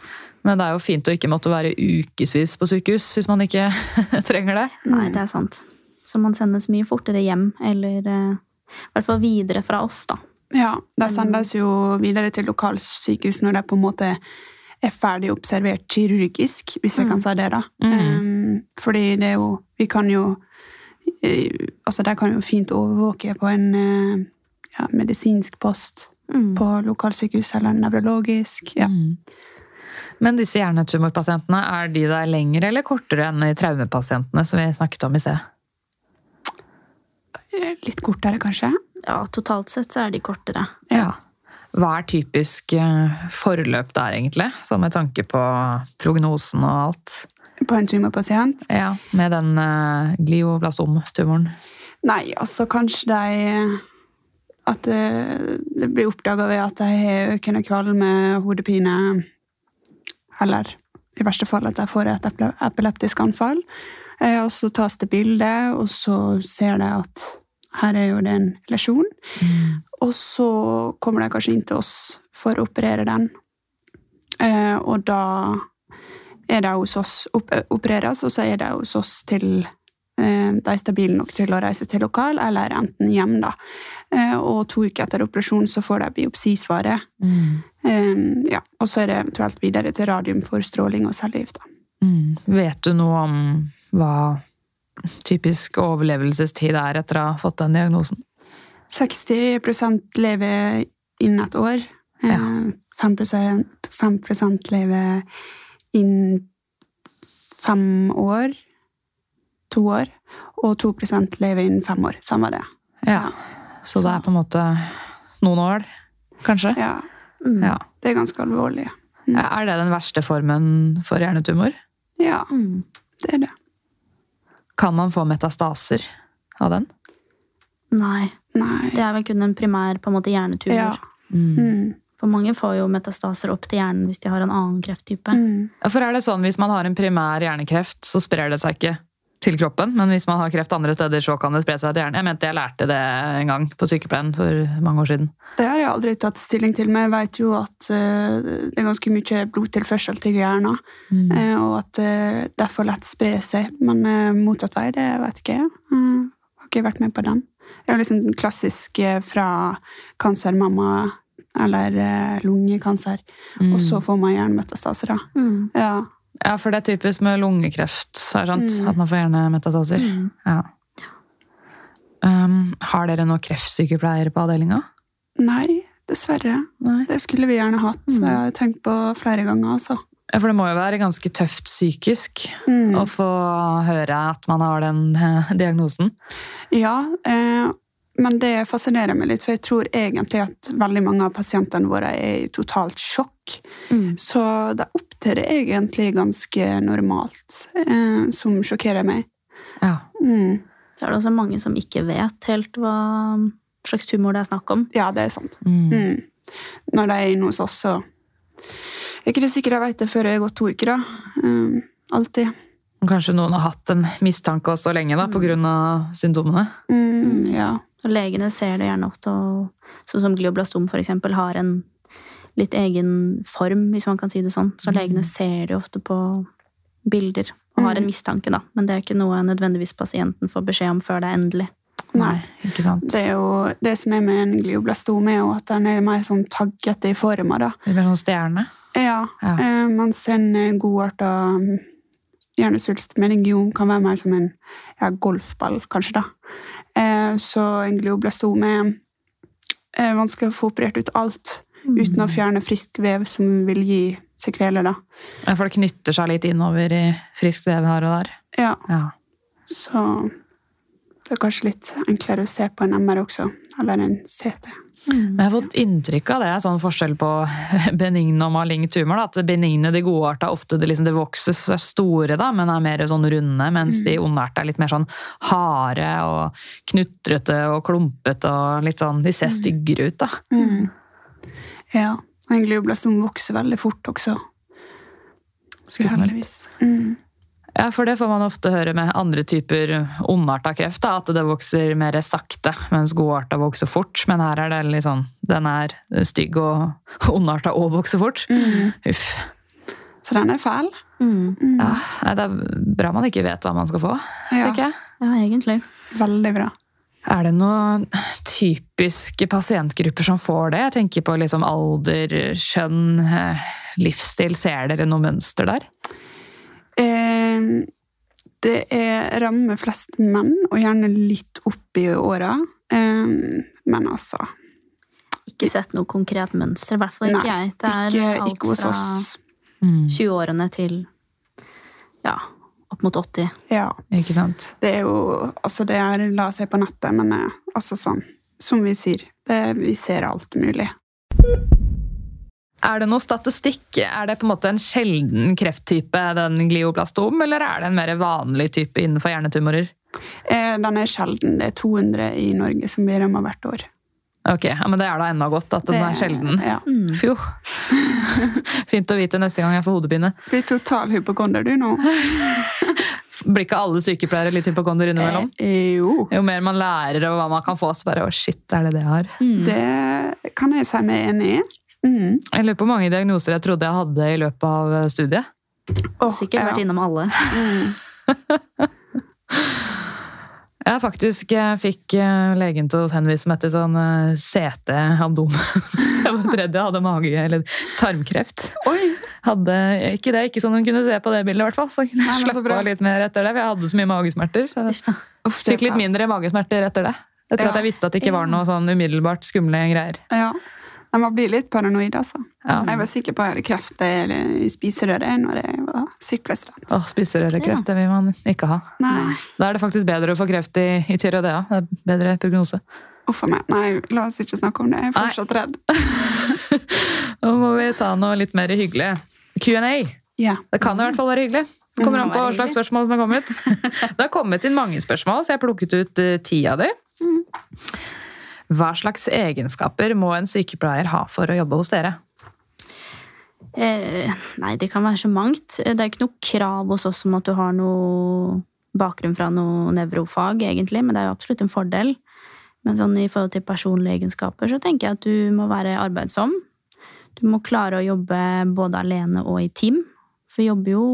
Speaker 2: Men det er jo fint å ikke måtte være ukevis på sykehus hvis man ikke trenger det.
Speaker 4: Nei, det er sant. Så man sendes mye fortere hjem, eller eh, i hvert fall videre fra oss, da.
Speaker 3: Ja, de sendes jo videre til lokalsykehus når de på en måte er ferdig observert kirurgisk, hvis jeg kan si det, da. Um, fordi det er jo Vi kan jo Altså, de kan jo fint overvåke på en ja, medisinsk post
Speaker 4: Mm.
Speaker 3: på lokalsykehus eller nevrologisk. Ja.
Speaker 2: Mm. Men disse hjernetumorpasientene, er de der lengre eller kortere enn de traumepasientene som vi snakket om i sted?
Speaker 3: Eh, Litt kortere, kanskje.
Speaker 4: Ja, totalt sett så er de kortere.
Speaker 2: Ja. Hva er typisk eh, forløp der, egentlig? Så med tanke på prognosen og alt.
Speaker 3: På en tumorpasient.
Speaker 2: Ja, med den uh, glioblastom-tumoren.
Speaker 3: Nei, altså kanskje de At det, det blir oppdaga ved at jeg har økende kvalme, hodepine, eller i verste fall at jeg får et epileptisk anfall. Eh, og så tas det bilde, og så ser de at her er jo det en lesjon. Og så kommer de kanskje inn til oss for å operere den. Eh, og da er de hos oss, opereres, og så er de hos oss til eh, de er stabile nok til å reise til lokal, eller enten hjem, da. Eh, og to uker etter operasjon så får de biopsisvaret.
Speaker 2: Mm.
Speaker 3: Eh, ja, og så er det eventuelt videre til radium for stråling og cellegift.
Speaker 2: Mm. Vet du noe om hva typisk overlevelsestid er etter å ha fått den diagnosen?
Speaker 3: 60% lever innen et år. Eh,
Speaker 2: Ja.
Speaker 3: 5, 5 lever innen fem år. To år. Og 2% lever innen fem år. Samme det.
Speaker 2: Ja. Så det er på en måte noen år, kanskje?
Speaker 3: Ja,
Speaker 4: Mm.
Speaker 2: Ja.
Speaker 3: det er ganske alvorlig.
Speaker 2: Er det den verste formen for hjernetumor?
Speaker 3: Ja,
Speaker 4: Mm.
Speaker 3: det er det.
Speaker 2: Kan man få metastaser av den?
Speaker 4: Nei,
Speaker 3: Nei.
Speaker 4: det er vel kun en primær på en måte hjernetumor.
Speaker 3: Ja.
Speaker 2: Mm.
Speaker 3: Mm.
Speaker 4: For mange får jo metastaser opp til hjernen hvis de har en annen krefttype.
Speaker 3: Mm.
Speaker 2: Ja, For er det sånn hvis man har en primær hjernekreft, så sprer det seg ikke til kroppen? Men hvis man har kreft andre steder, så kan det spre seg til hjernen? Jeg mente jeg lærte det en gang på sykepleien for mange år siden.
Speaker 3: Det har jeg aldri tatt stilling til, men jeg vet jo at eh, det er ganske mye blodtilførsel til hjernen,
Speaker 2: Mm.
Speaker 3: eh, og at uh, det får lett spre seg. Men eh, motsatt vei, det vet ikke jeg. Har ikke vært med på den. Det er liksom klassisk fra kansermamma eller eh, lungekanser,
Speaker 2: Mm.
Speaker 3: og så får man hjernemetastaser, da.
Speaker 4: Mm.
Speaker 3: Ja.
Speaker 2: Ja, for det er typisk med lungekreft, er sant?
Speaker 3: Mm.
Speaker 2: At man får hjernemetastaser.
Speaker 4: Mm.
Speaker 2: Ja. Um, har dere noen kreftsykepleiere på avdelinga?
Speaker 3: Nei, dessverre.
Speaker 2: Nei.
Speaker 3: Det skulle vi gjerne hatt.
Speaker 2: Mm.
Speaker 3: Det har jeg tenkt på flere ganger, altså.
Speaker 2: Ja, For det må jo være ganske tøft psykisk
Speaker 3: Mm.
Speaker 2: å få høre at man har den eh, diagnosen.
Speaker 3: Ja, eh, men det fascinerer meg litt, for jeg tror egentlig at veldig mange av pasientene våre er i totalt sjokk.
Speaker 4: Mm.
Speaker 3: Så de det egentlig ganske normalt, eh, som sjokkerer meg.
Speaker 2: Ja.
Speaker 3: Mm.
Speaker 4: Så er det også mange som ikke vet helt hva slags humor det er snakk om.
Speaker 3: Ja, det er sant.
Speaker 2: Mm.
Speaker 3: Mm. Når de er inne hos oss, så er ikke det sikkert jeg vet det før det har gått to uker, da. Mm. Alltid.
Speaker 2: Kanskje noen har hatt en mistanke også lenge da, på grunn av symptomene.
Speaker 3: Mm. Ja.
Speaker 4: Og legene ser det gjerne ofte, og sånn som glioblastom for eksempel, har en litt egen form, hvis man kan si det sånn. Så legene ser det jo ofte på bilder og har en mistanke, da. Men det er ikke noe nødvendigvis pasienten får beskjed om før det er endelig.
Speaker 3: Nei.
Speaker 2: Ikke sant?
Speaker 3: Det er jo det som er med en glioblastome, er jo at den er mer sånn taggete i forma, da.
Speaker 2: Det blir sånn stjerne.
Speaker 3: Ja,
Speaker 2: Ja.
Speaker 3: eh, mens en godarta mm, hjernesvulst meningiom kan være mer som en ja, golfball, kanskje, da. Eh, så en glioblastome er eh, vanskelig å få operert ut alt uten å fjerne frisk vev som vil gi sekveler, da.
Speaker 2: Ja, For det knytter seg litt innover i friskt vev her og der.
Speaker 3: Ja,
Speaker 2: Ja.
Speaker 3: så det er kanskje litt enklere å se på en MR også, eller en CT.
Speaker 2: Men jeg har fått inntrykk av det, sånn forskjell på benign og malign tumor. Da. At det benigne, de godarta, ofte det, liksom, det vokser store, da, men er mer sånn runde. Mens de ondarta er litt mer sånn harde og knutrete og klumpete og litt sånn De ser styggere ut, da.
Speaker 3: Mm. Ja, og en glioblastom vokser veldig fort også.
Speaker 2: Skummelt.
Speaker 3: Mm.
Speaker 2: Ja, for det får man ofte høre med andre typer ondarta kreft. Da, at det vokser mer sakte, mens godarta vokser fort. Men her er det litt sånn Den er stygg og ondarta og vokser fort.
Speaker 3: Mm.
Speaker 2: Uff.
Speaker 3: Så den er fæl.
Speaker 4: Mm.
Speaker 3: Mm.
Speaker 2: Ja, nei, det er bra man ikke vet hva man skal få,
Speaker 3: Ja,
Speaker 2: tenker jeg.
Speaker 4: Ja, egentlig.
Speaker 3: veldig bra.
Speaker 2: Er det noen typiske pasientgrupper som får det? Jeg tenker på liksom alder, kjønn, eh, livsstil. Ser dere noe mønster der?
Speaker 3: Eh, det er rammer flest menn, og gjerne litt opp i åra. Eh, men altså
Speaker 4: Ikke sett noe konkret mønster, i hvert fall ikke
Speaker 3: Nei,
Speaker 4: jeg. Det er
Speaker 3: ikke,
Speaker 4: alt
Speaker 3: ikke hos
Speaker 4: fra 20-årene til ja, opp mot 80.
Speaker 3: Ja.
Speaker 2: Ikke sant?
Speaker 3: Det er jo Altså, det er la seg på nettet, men eh, altså sånn Som vi sier, det, vi ser alt mulig.
Speaker 2: Er det noe statistikk? Er det på en måte en sjelden krefttype, den glioblastom, eller er det en mer vanlig type innenfor hjernetumorer?
Speaker 3: Eh, den er sjelden. Det er 200 i Norge som blir ramma hvert år.
Speaker 2: Ok, ja, Men det er da enda godt at den
Speaker 3: Det-
Speaker 2: er sjelden.
Speaker 3: Ja.
Speaker 2: Fjo. Fint å vite neste gang jeg får hodepine.
Speaker 3: Blir total hypokonder, du nå.
Speaker 2: Blir ikke alle sykepleiere litt hypokonder innimellom?
Speaker 3: Eh, jo.
Speaker 2: Jo mer man lærer av hva man kan få, så bare å shit, er det det jeg har?
Speaker 3: Det kan jeg si meg enig i. Mm.
Speaker 2: Jeg lurer på hvor mange diagnoser jeg trodde jeg hadde i løpet av studiet.
Speaker 3: Oh,
Speaker 4: Sikkert vært
Speaker 3: ja.
Speaker 4: innom alle.
Speaker 2: Jeg faktisk eh, fikk eh, legen til å henvise meg til sånn eh, CT-abdomen. Jeg var redd jeg hadde mage- eller tarmkreft.
Speaker 3: Oi!
Speaker 2: Hadde ikke det, ikke sånn hun kunne se på det bildet, i hvert fall. Så kunne jeg slappe av litt mer etter det, for jeg hadde så mye magesmerter. Så jeg
Speaker 4: Uff
Speaker 2: fikk litt mindre magesmerter etter det. Etter
Speaker 3: Ja.
Speaker 2: at jeg visste at det ikke var noe sånn umiddelbart skumle greier.
Speaker 3: Ja. Nei, Man blir litt paranoid, altså.
Speaker 2: Ja.
Speaker 3: Jeg var sikker på at jeg hadde kreft i spiserøret når jeg var syklestudent.
Speaker 2: Oh, Spiserørekreft, det vil man ikke ha.
Speaker 3: Nei,
Speaker 2: Da er det faktisk bedre å få kreft i, i tyreodea. Det er bedre prognose.
Speaker 3: uff a meg. Nei, la oss ikke snakke om det. Jeg er fortsatt redd.
Speaker 2: Nå må vi ta noe litt mer hyggelig. Q&A.
Speaker 3: Ja.
Speaker 2: Det kan i hvert fall være hyggelig. Det kommer an på hva slags spørsmål som er kommet. Det har kommet inn mange spørsmål, så jeg har plukket ut eh, ti av dem. Hva slags egenskaper må en sykepleier ha for å jobbe hos dere?
Speaker 4: Eh, nei, det kan være så mangt. Det er ikke noe krav hos oss om at du har noe bakgrunn fra noe nevrofag, egentlig, men det er jo absolutt en fordel. Men sånn i forhold til personlige egenskaper så tenker jeg at du må være arbeidsom. Du må klare å jobbe både alene og i team. For vi jobber jo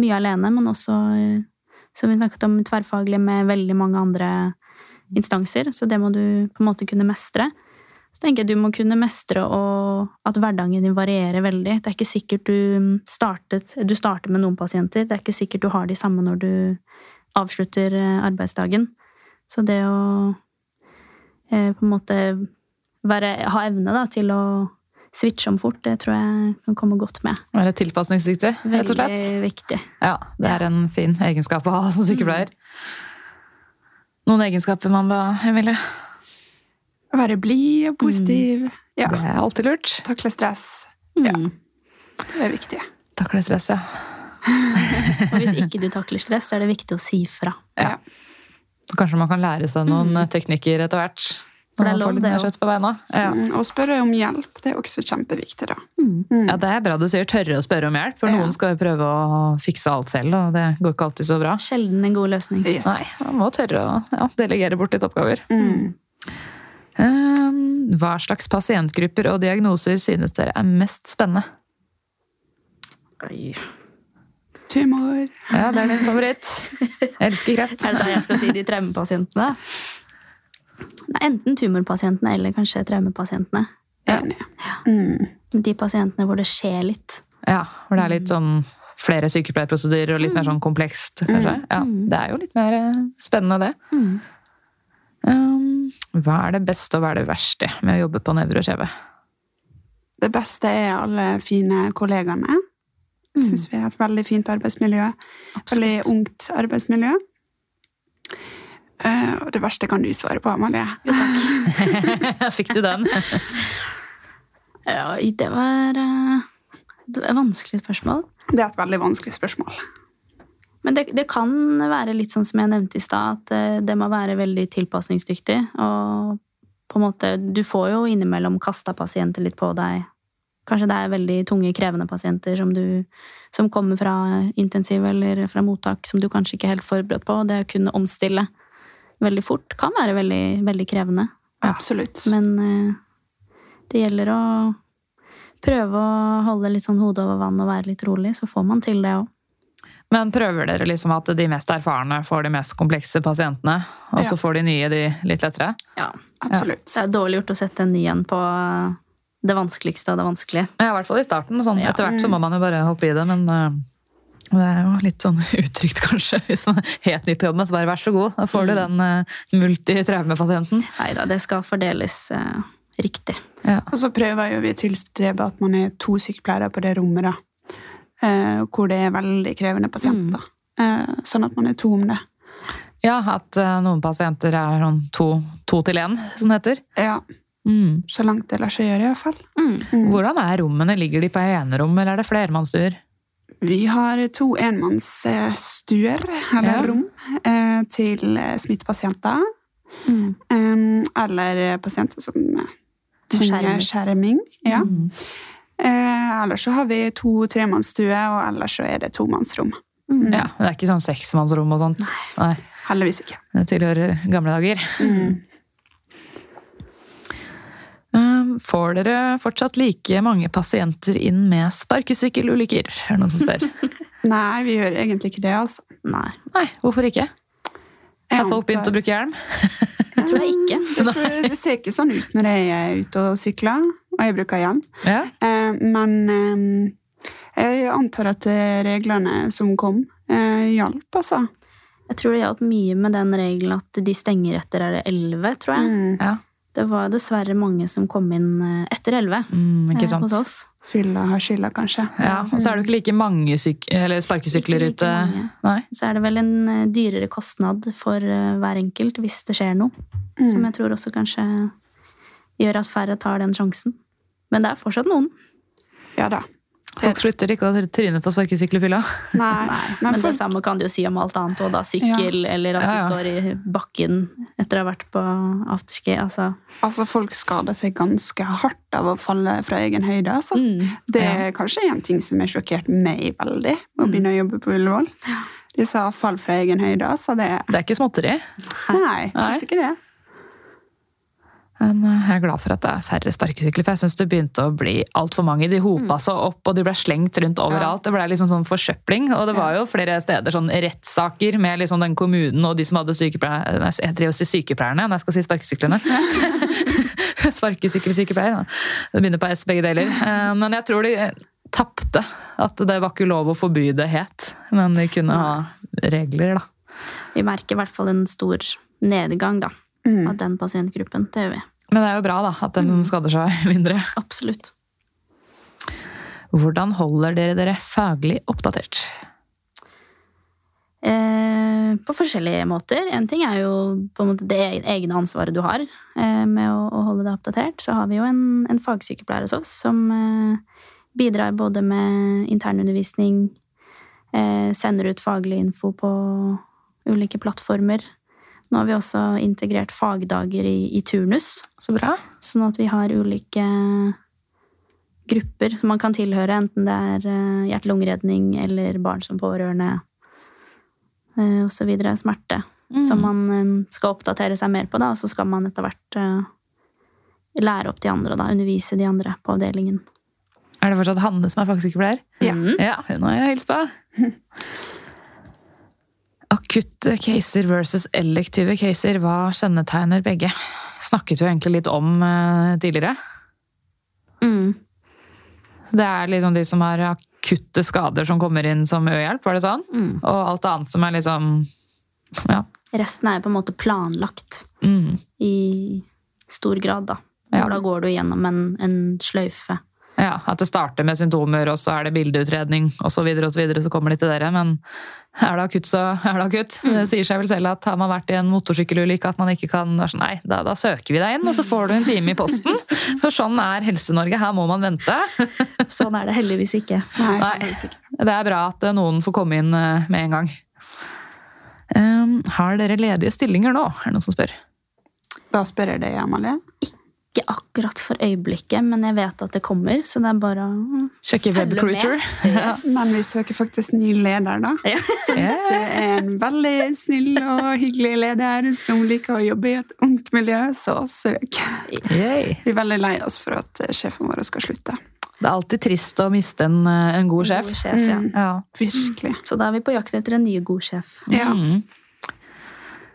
Speaker 4: mye alene, men også, eh, som vi snakket om, tverrfaglig med veldig mange andre instanser. Så det må du på en måte kunne mestre. Så tenker jeg du må kunne mestre og at hverdagen din varierer veldig. Det er ikke sikkert du, startet, du starter med noen pasienter. Det er ikke sikkert du har de samme når du avslutter eh, arbeidsdagen. Så det å eh, på en måte være, ha evne da, til å switche om fort, det tror jeg kan komme godt med.
Speaker 2: Være tilpasningsdyktig, rett og
Speaker 4: Veldig viktig.
Speaker 2: Ja, det er en fin egenskap å ha som sykepleier. Noen egenskaper man bør Emilie?
Speaker 3: Være blid og positiv. Ja.
Speaker 2: Det er alltid lurt.
Speaker 3: Takle stress. Ja.
Speaker 4: Mm.
Speaker 3: Det er viktig.
Speaker 2: Takle stress, ja.
Speaker 4: Og hvis ikke du takler stress, så er det viktig å si fra.
Speaker 3: Ja.
Speaker 2: Kanskje man kan lære seg noen eh, teknikker etter hvert.
Speaker 4: For det er
Speaker 2: Når man
Speaker 4: lov,
Speaker 2: får litt
Speaker 4: det
Speaker 2: mer kjøtt på beina. Ja.
Speaker 3: Mm, Og spørre om hjelp. Det er også kjempeviktig, da.
Speaker 4: Mm.
Speaker 3: Mm.
Speaker 2: ja, det er bra du sier tørre å spørre om hjelp, for
Speaker 3: Ja.
Speaker 2: noen skal jo prøve å fikse alt selv, og det går ikke alltid så bra.
Speaker 4: Sjelden en god løsning.
Speaker 3: Yes.
Speaker 2: Nei, man må tørre å ja, delegere bort litt oppgaver.
Speaker 3: Mm.
Speaker 2: Um, hva slags pasientgrupper og diagnoser synes dere er mest spennende?
Speaker 4: Oi.
Speaker 3: Tumor.
Speaker 2: Ja, det er din favoritt. Jeg elsker kreft.
Speaker 4: Er det da jeg skal si de traumepasientene? Enten tumorpasientene eller kanskje traumepasientene.
Speaker 3: Enig. Mm.
Speaker 4: De pasientene hvor det skjer litt.
Speaker 2: Ja, hvor det er litt sånn flere sykepleierprosedyrer og litt mer sånn komplekst, kanskje. Ja, det er jo litt mer eh, spennende, det. Um, hva er det beste og hva er det verste med å jobbe på nevrokjeve?
Speaker 3: Det beste er alle fine kollegaene. Jeg syns vi har et veldig fint arbeidsmiljø. Veldig ungt arbeidsmiljø. Eh, og det verste kan du svare på, Amalie. Jo, takk.
Speaker 2: Fikk du den?
Speaker 4: Ja, det var det var et vanskelig spørsmål.
Speaker 3: Det er et veldig vanskelig spørsmål.
Speaker 4: Men det, det kan være litt sånn som jeg nevnte i stad, at eh, det må være veldig tilpasningsdyktig. Og på en måte, du får jo innimellom kasta pasienter litt på deg. Kanskje det er veldig tunge, krevende pasienter som, du, som kommer fra intensiv eller fra mottak som du kanskje ikke er helt forberedt på. Og det å kunne omstille veldig fort kan være veldig, veldig krevende.
Speaker 3: Absolutt.
Speaker 4: Men eh, det gjelder å prøve å holde litt sånn hodet over vann og være litt rolig, så får man til det òg.
Speaker 2: Men prøver dere liksom at de mest erfarne får de mest komplekse pasientene, og så
Speaker 3: Ja.
Speaker 2: får de nye de litt lettere?
Speaker 4: Ja.
Speaker 3: Absolutt.
Speaker 4: Det er dårlig gjort å sette en ny en på det vanskeligste av det vanskelige.
Speaker 2: Ja, i hvert fall i starten. Sånn.
Speaker 4: Ja.
Speaker 2: Etter hvert så må man jo bare hoppe i det, men eh, det er jo litt sånn utrygt kanskje. Hvis man er helt ny på jobben, så bare vær så god, da får du den uh, multitraumepasienten.
Speaker 4: Nei da, det skal fordeles uh, riktig.
Speaker 2: Ja.
Speaker 3: Og så prøver jo vi å tilstrebe at man er to sykepleiere på det rommet, da. Uh, hvor det er veldig krevende pasienter. Eh, sånn at man er to om det.
Speaker 2: ja, at eh, noen pasienter er sånn to, to til én, som det heter.
Speaker 3: Ja,
Speaker 2: Mm.
Speaker 3: så langt det lar seg gjøre, iallfall.
Speaker 4: Mm.
Speaker 3: Mm.
Speaker 2: Hvordan er rommene? Ligger de på enerom, eller er det flermannsstuer?
Speaker 3: Vi har to enmannsstuer, eller
Speaker 2: Ja.
Speaker 3: rom, eh, til eh, smittepasienter.
Speaker 4: Mm.
Speaker 3: eh, eller pasienter som eh, trenger skjerming. Ja.
Speaker 2: Mm.
Speaker 3: Eh, ellers så har vi to tremannsstuer, og ellers så er det tomannsrom.
Speaker 4: Mm.
Speaker 2: Ja, men det er ikke sånn seksmannsrom og sånt. Nei.
Speaker 3: Heldigvis ikke.
Speaker 2: Det tilhører gamle dager.
Speaker 3: Mm.
Speaker 2: Um, Får dere fortsatt like mange pasienter inn med sparkesykkelulykker? Er det noen som spør?
Speaker 3: Nei, vi gjør egentlig ikke det, altså.
Speaker 4: Nei,
Speaker 2: Nei, hvorfor ikke? Har folk begynt å bruke hjelm?
Speaker 4: det tror jeg ikke.
Speaker 3: Jeg tror det ser ikke sånn ut når jeg er ute og sykler, og jeg bruker hjelm.
Speaker 2: Ja.
Speaker 3: Eh, men eh, jeg antar at reglene som kom, eh, hjalp, altså.
Speaker 4: Jeg tror det hjalp mye med den regelen at de stenger etter er det 11, tror jeg.
Speaker 3: Mm.
Speaker 2: ja.
Speaker 4: Det var dessverre mange som kom inn eh, etter 11
Speaker 2: Mm,
Speaker 4: eh, hos oss.
Speaker 3: Fylla har skylda, kanskje.
Speaker 2: Ja, og så er det jo ikke like mange syk eller sparkesykler
Speaker 4: Ikke like
Speaker 2: ute.
Speaker 4: mange.
Speaker 2: Nei.
Speaker 4: Så er det vel en eh, dyrere kostnad for eh, hver enkelt hvis det skjer noe. Som
Speaker 3: Mm.
Speaker 4: jeg tror også kanskje gjør at færre tar den sjansen. Men det er fortsatt noen.
Speaker 3: Ja da.
Speaker 2: Folk slutter ikke å tryne på sparkesykkel i fylla.
Speaker 3: Nei,
Speaker 4: Men,
Speaker 3: men
Speaker 4: det samme kan du jo si om alt annet. Og da sykkel, eller at
Speaker 2: Ja, ja.
Speaker 4: du står i bakken etter å ha vært på afterski. Altså.
Speaker 3: Altså, folk skader seg ganske hardt av å falle fra egen høyde. Altså.
Speaker 4: Mm.
Speaker 3: Det
Speaker 2: Ja.
Speaker 3: er kanskje en ting som har sjokkert meg veldig å begynne å jobbe på Ullevål. sa fall fra egen høyde. Altså det
Speaker 2: Det er ikke småtteri.
Speaker 3: Nei,
Speaker 2: Nei.
Speaker 3: syns ikke det.
Speaker 2: Men eh, jeg er glad for at det er færre sparkesykler, for jeg syns det begynte å bli altfor mange. De hopa seg opp, og de ble slengt rundt overalt. Det ble liksom sånn forsøpling. Og det var jo flere steder sånn rettssaker med liksom den kommunen og de som hadde sykepleierne Jeg driver og sier sykepleierne når jeg skal si sparkesyklene. Sparkesykkelsykepleier. Det begynner på S, begge deler. Eh, Men jeg tror de tapte. At det var ikke lov å forby det het. Men de kunne ha regler, da.
Speaker 4: Vi merker i hvert fall en stor nedgang da,
Speaker 3: Mm.
Speaker 4: av den pasientgruppen. Det gjør vi.
Speaker 2: Men det er jo bra da, at de skader seg mindre.
Speaker 4: Absolutt.
Speaker 2: Hvordan holder dere dere faglig oppdatert?
Speaker 4: Eh, på forskjellige måter. En ting er jo på en måte det egne ansvaret du har eh, med å, å holde deg oppdatert. Så har vi jo en, en fagsykepleier hos oss som eh, bidrar både med internundervisning, eh, sender ut faglig info på ulike plattformer. Nå har vi også integrert fagdager i, i turnus,
Speaker 2: Så bra.
Speaker 4: sånn at vi har ulike grupper som man kan tilhøre, enten det er eh, hjerte-lungeredning eller barn som pårørende osv. så videre, smerte, som man eh, skal oppdatere seg mer på, da, og så skal man etter hvert eh, lære opp de andre, da, undervise de andre på avdelingen.
Speaker 2: Er det fortsatt Hanne som er fagsykepleier?
Speaker 3: Ja.
Speaker 4: Mm.
Speaker 2: Ja, hun har jeg hilst på. Akutte caser versus elektive caser, hva kjennetegner begge? Snakket jo egentlig litt om eh, tidligere.
Speaker 4: Mm.
Speaker 2: Det er liksom de som har akutte skader som kommer inn som ø-hjelp, var det sånn?
Speaker 4: Mm.
Speaker 2: Og alt annet som er liksom Ja.
Speaker 4: Resten er på en måte planlagt
Speaker 2: Mm.
Speaker 4: i stor grad, da.
Speaker 2: Ja.
Speaker 4: Da går du gjennom en, en sløyfe.
Speaker 2: Ja, At det starter med symptomer, og så er det bildeutredning osv., så, videre, og så, videre, så kommer de til dere. Men er det akutt, så er det akutt. Det sier seg vel selv at har man vært i en motorsykkelulykke, at man ikke kan være sånn Nei, da, da søker vi deg inn, og så får du en time i posten. For sånn er Helse-Norge. Her må man vente.
Speaker 4: Sånn er det heldigvis ikke.
Speaker 3: Nei,
Speaker 2: Nei.
Speaker 3: heldigvis ikke.
Speaker 2: Det er bra at eh, noen får komme inn eh, med en gang. Um, har dere ledige stillinger nå? Er det noen som spør?
Speaker 3: Da spør jeg deg, Amalie.
Speaker 4: Ikke akkurat for øyeblikket, men jeg vet at det kommer, så det er bare å
Speaker 2: Sjekke
Speaker 4: med. Yes.
Speaker 3: Men vi søker faktisk ny leder, da.
Speaker 4: Ja.
Speaker 3: Så hvis det er en veldig snill og hyggelig leder som liker å jobbe i et ungt miljø, så søk.
Speaker 2: Yes.
Speaker 3: Vi er veldig lei oss for at sjefen vår skal slutte.
Speaker 2: Det er alltid trist å miste en, eh, en god sjef.
Speaker 4: God sjef ja.
Speaker 3: Mm.
Speaker 2: Ja.
Speaker 3: Virkelig.
Speaker 4: Så da er vi på jakt etter en ny god sjef.
Speaker 3: Ja.
Speaker 2: Mm.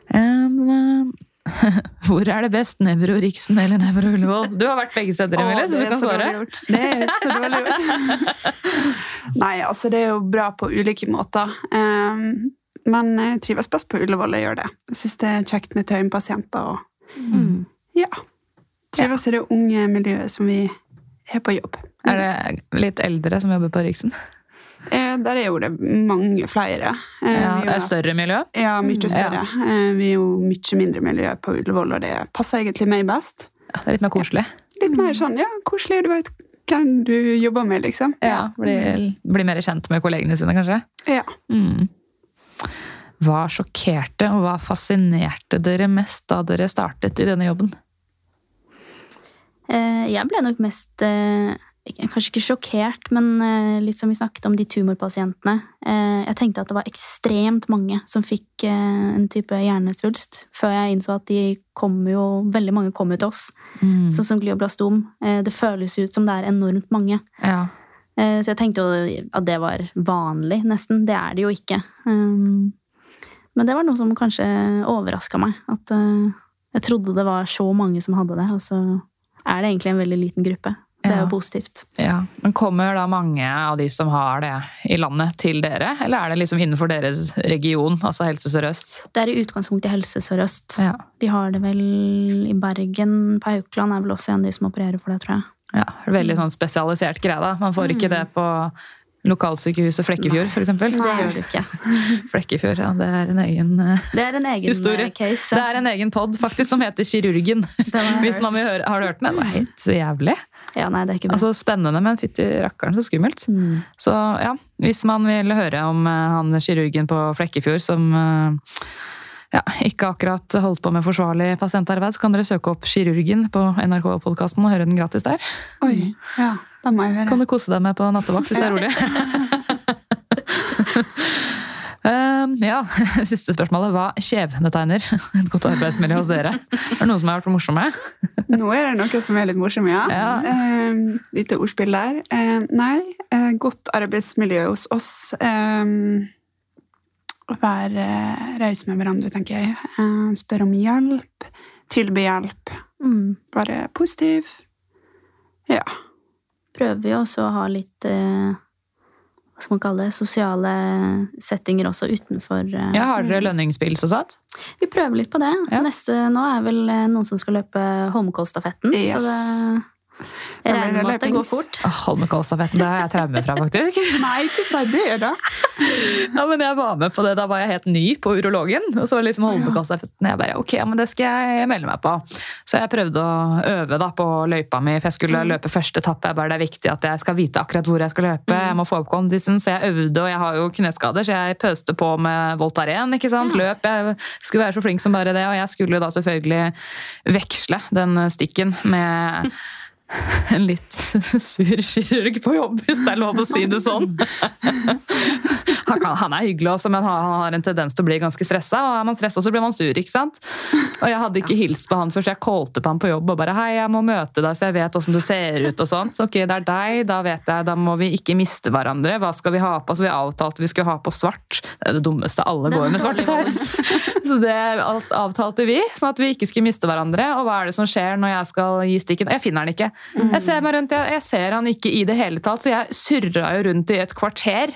Speaker 2: Eh, hvor er det best? Nevro Riksen eller Nevro Ullevål? Du har vært begge steder, Emilie, så du kan svare.
Speaker 3: Det er så dårlig gjort. Nei, altså det er jo bra på ulike måter. Um, men jeg trives best på Ullevål, jeg gjør det. Jeg syns det er kjekt med tøyenpasienter og
Speaker 4: Mm.
Speaker 3: ja. Trives i det unge miljøet som vi er på jobb.
Speaker 2: Er det litt eldre som jobber på Riksen?
Speaker 3: Eh, der er jo det mange flere. Eh,
Speaker 2: Ja, det er større miljø?
Speaker 3: Ja, mye
Speaker 2: Mm,
Speaker 3: større. Ja. vi er jo mye mindre miljø på Ullevål, og det passer egentlig meg best.
Speaker 2: Ja, Det er litt mer koselig.
Speaker 3: Litt mer sånn, ja, koselig, du vet hvem du jobber med, liksom.
Speaker 2: Ja, bli, bli mer kjent med kollegene sine, kanskje?
Speaker 3: Ja.
Speaker 2: Mm. Hva sjokkerte og hva fascinerte dere mest da dere startet i denne jobben?
Speaker 4: Eh, Jeg ble nok mest eh, Kanskje ikke sjokkert, men eh, litt som vi snakket om de tumorpasientene. Eh, Jeg tenkte at det var ekstremt mange som fikk eh, en type hjernesvulst, før jeg innså at de kom jo, veldig mange kom jo til oss,
Speaker 2: Mm.
Speaker 4: sånn som glioblastom. Det føles ut som det er enormt mange.
Speaker 2: Ja.
Speaker 4: Så jeg tenkte jo at det var vanlig, nesten. Det er det jo ikke. Um, Men det var noe som kanskje overraska meg. At jeg trodde det var så mange som hadde det, og så er det egentlig en veldig liten gruppe. Det er jo positivt.
Speaker 2: ja. Men kommer da mange av de som har det i landet til dere? Eller er det liksom innenfor deres region, altså Helse Sør-Øst?
Speaker 4: Det er i utgangspunktet Helse Sør-Øst.
Speaker 2: Ja.
Speaker 4: De har det vel i Bergen. På Haukeland er vel også en av de som opererer for det, tror jeg.
Speaker 2: ja. Veldig sånn spesialisert greie, da. Man får ikke det på lokalsykehuset Flekkefjord, f.eks.
Speaker 4: Det gjør du ikke.
Speaker 2: Flekkefjord, ja. Det er en egen eh,
Speaker 4: Det er en egen
Speaker 2: Historie.
Speaker 4: Case, ja.
Speaker 2: Det er en egen pod faktisk som heter Kirurgen.
Speaker 4: Den
Speaker 2: Hvis man vil høre, Har du hørt den? Det var helt jævlig.
Speaker 4: Ja, nei, det er ikke det.
Speaker 2: Altså Spennende, men fytti rakkeren, så skummelt.
Speaker 4: Mm.
Speaker 2: Så ja, hvis man vil høre om eh, han kirurgen på Flekkefjord som eh, ja, ikke akkurat holdt på med forsvarlig pasientarbeid, så kan dere søke opp Kirurgen på NRK-podkasten og høre den gratis der.
Speaker 3: Oi, ja, da må jeg høre.
Speaker 2: Kan du kose deg med på nattevakt hvis det er rolig. Um, ja, Siste spørsmålet. Hva kjevnetegner et godt arbeidsmiljø hos dere? Er det noen som har vært morsomme?
Speaker 3: Nå er det noe som er litt morsomt, ja.
Speaker 2: Ja.
Speaker 3: Eh, lite ordspill der. Eh, nei, eh, godt arbeidsmiljø hos oss. Være eh, raus med hverandre, tenker jeg. Eh, spørre om hjelp. Tilby hjelp.
Speaker 4: Mm.
Speaker 3: Være positiv. Ja.
Speaker 4: prøver vi også å ha litt eh, hva skal man kalle det, sosiale settinger også utenfor
Speaker 2: Ja, Har dere lønningsspill så satt?
Speaker 4: Vi prøver litt på det.
Speaker 2: Ja.
Speaker 4: Neste nå er vel noen som skal løpe Holmenkollstafetten.
Speaker 3: Yes.
Speaker 4: Så det, jeg regner med at det går fort.
Speaker 2: Åh, Holmenkollstafetten, det har jeg traume fra, faktisk.
Speaker 3: Nei, ikke si det, da!
Speaker 2: Ja, men jeg var med på det, Da var jeg helt ny på urologen. Og så liksom Holmenkollstafetten. Jeg bare, ok, men det skal jeg melde meg på. Så jeg prøvde å øve da på løypa mi, for jeg skulle løpe første etappe. Jeg bare, Det er viktig at jeg skal vite akkurat hvor jeg skal løpe. Jeg må få opp kondisen, så jeg øvde, og jeg har jo kneskader, så jeg pøste på med Voltaren. ikke sant? Løp. Jeg skulle være så flink som bare det, og jeg skulle da selvfølgelig veksle den stikken med en litt sur kirurg på jobb, hvis det er lov å si det sånn. Han, kan, han er hyggelig også, men han har en tendens til å bli ganske stressa. Og er man stressa, så blir man sur, ikke sant? Og jeg hadde ikke hilst på han før, så jeg kålte på han på jobb og bare 'Hei, jeg må møte deg, så jeg vet åssen du ser ut', og sånt. Ok, det er deg, da vet jeg, da må vi ikke miste hverandre. Hva skal vi ha på? Så vi avtalte vi skulle ha på svart. Det er det dummeste. Alle går
Speaker 4: jo
Speaker 2: med svarte tights. Så det alt avtalte vi, sånn at vi ikke skulle miste hverandre. Og hva er det som skjer når jeg skal gi stikken? Jeg finner den ikke. Jeg ser meg rundt, jeg, jeg ser han ikke i det hele tatt, så jeg surra jo rundt i et kvarter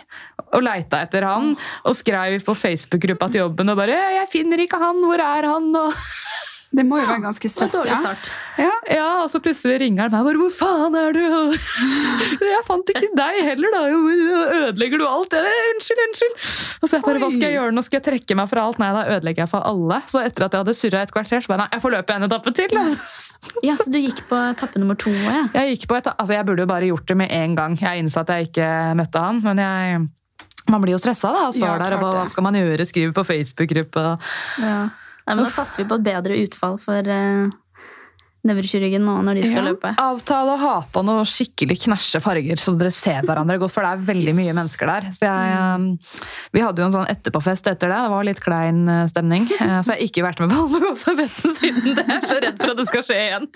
Speaker 2: og leita etter han. Og skrev på Facebook-gruppa til jobben og bare 'Jeg finner ikke han, hvor er han?' Og,
Speaker 3: Det må jo være ganske stress.
Speaker 4: Ja, dårlig
Speaker 3: ja.
Speaker 4: start.
Speaker 3: ja.
Speaker 2: ja, og så plutselig ringer han meg bare 'Hvor faen er du?' 'Jeg fant ikke deg heller, da. Ødelegger du alt?' 'Unnskyld, unnskyld.' Og så jeg bare, hva skal jeg gjøre nå? Skal jeg trekke meg fra alt? Nei, da ødelegger jeg for alle. Så etter at jeg hadde surra et kvarter, så bare nei, jeg får løpe en etappe til. Altså.
Speaker 4: Ja, Så du gikk på etappe nummer to òg, ja?
Speaker 2: Jeg gikk på et, altså jeg burde jo bare gjort det med en gang. Jeg innså at jeg ikke møtte han, men jeg man blir jo stressa og står
Speaker 3: Ja,
Speaker 2: der og hva skal man gjøre, skriver på Facebook-gruppa.
Speaker 4: ja. Nei, men Da satser vi på et bedre utfall for, eh, nevrokirurgen nå når de skal
Speaker 3: Ja.
Speaker 4: løpe.
Speaker 5: Avtale å ha på noe skikkelig knæsje farger, så dere ser hverandre godt, for det er veldig mye mennesker der. Så jeg, eh, vi hadde jo en sånn etterpåfest etter det. Det var litt klein eh, stemning. Så jeg har ikke vært med på Holmenkollstafetten siden det. Jeg er så redd for at det skal skje igjen.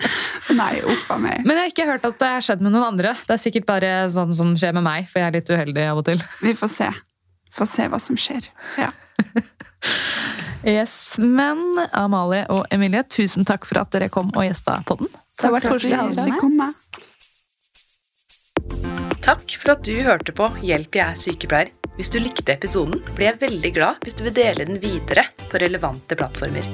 Speaker 3: Nei, uffa meg.
Speaker 5: Men jeg har ikke hørt at det har skjedd med noen andre. Det er sikkert bare sånn som skjer med meg, for jeg er litt uheldig av og til.
Speaker 3: Vi får se. Får se hva som skjer. Ja.
Speaker 5: Yes, Men Amalie og Emilie, tusen takk for at dere kom og gjesta podden. Det har vært
Speaker 3: for at
Speaker 5: koselig å ha
Speaker 3: vi
Speaker 5: dere
Speaker 3: fikk
Speaker 5: med.
Speaker 3: komme.
Speaker 2: Takk for at du hørte på Hjelp, jeg er sykepleier. Hvis du likte episoden, blir jeg veldig glad hvis du vil dele den videre på relevante plattformer.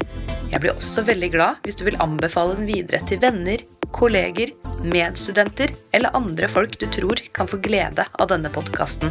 Speaker 2: Jeg blir også veldig glad hvis du vil anbefale den videre til venner, kolleger, medstudenter eller andre folk du tror kan få glede av denne podkasten.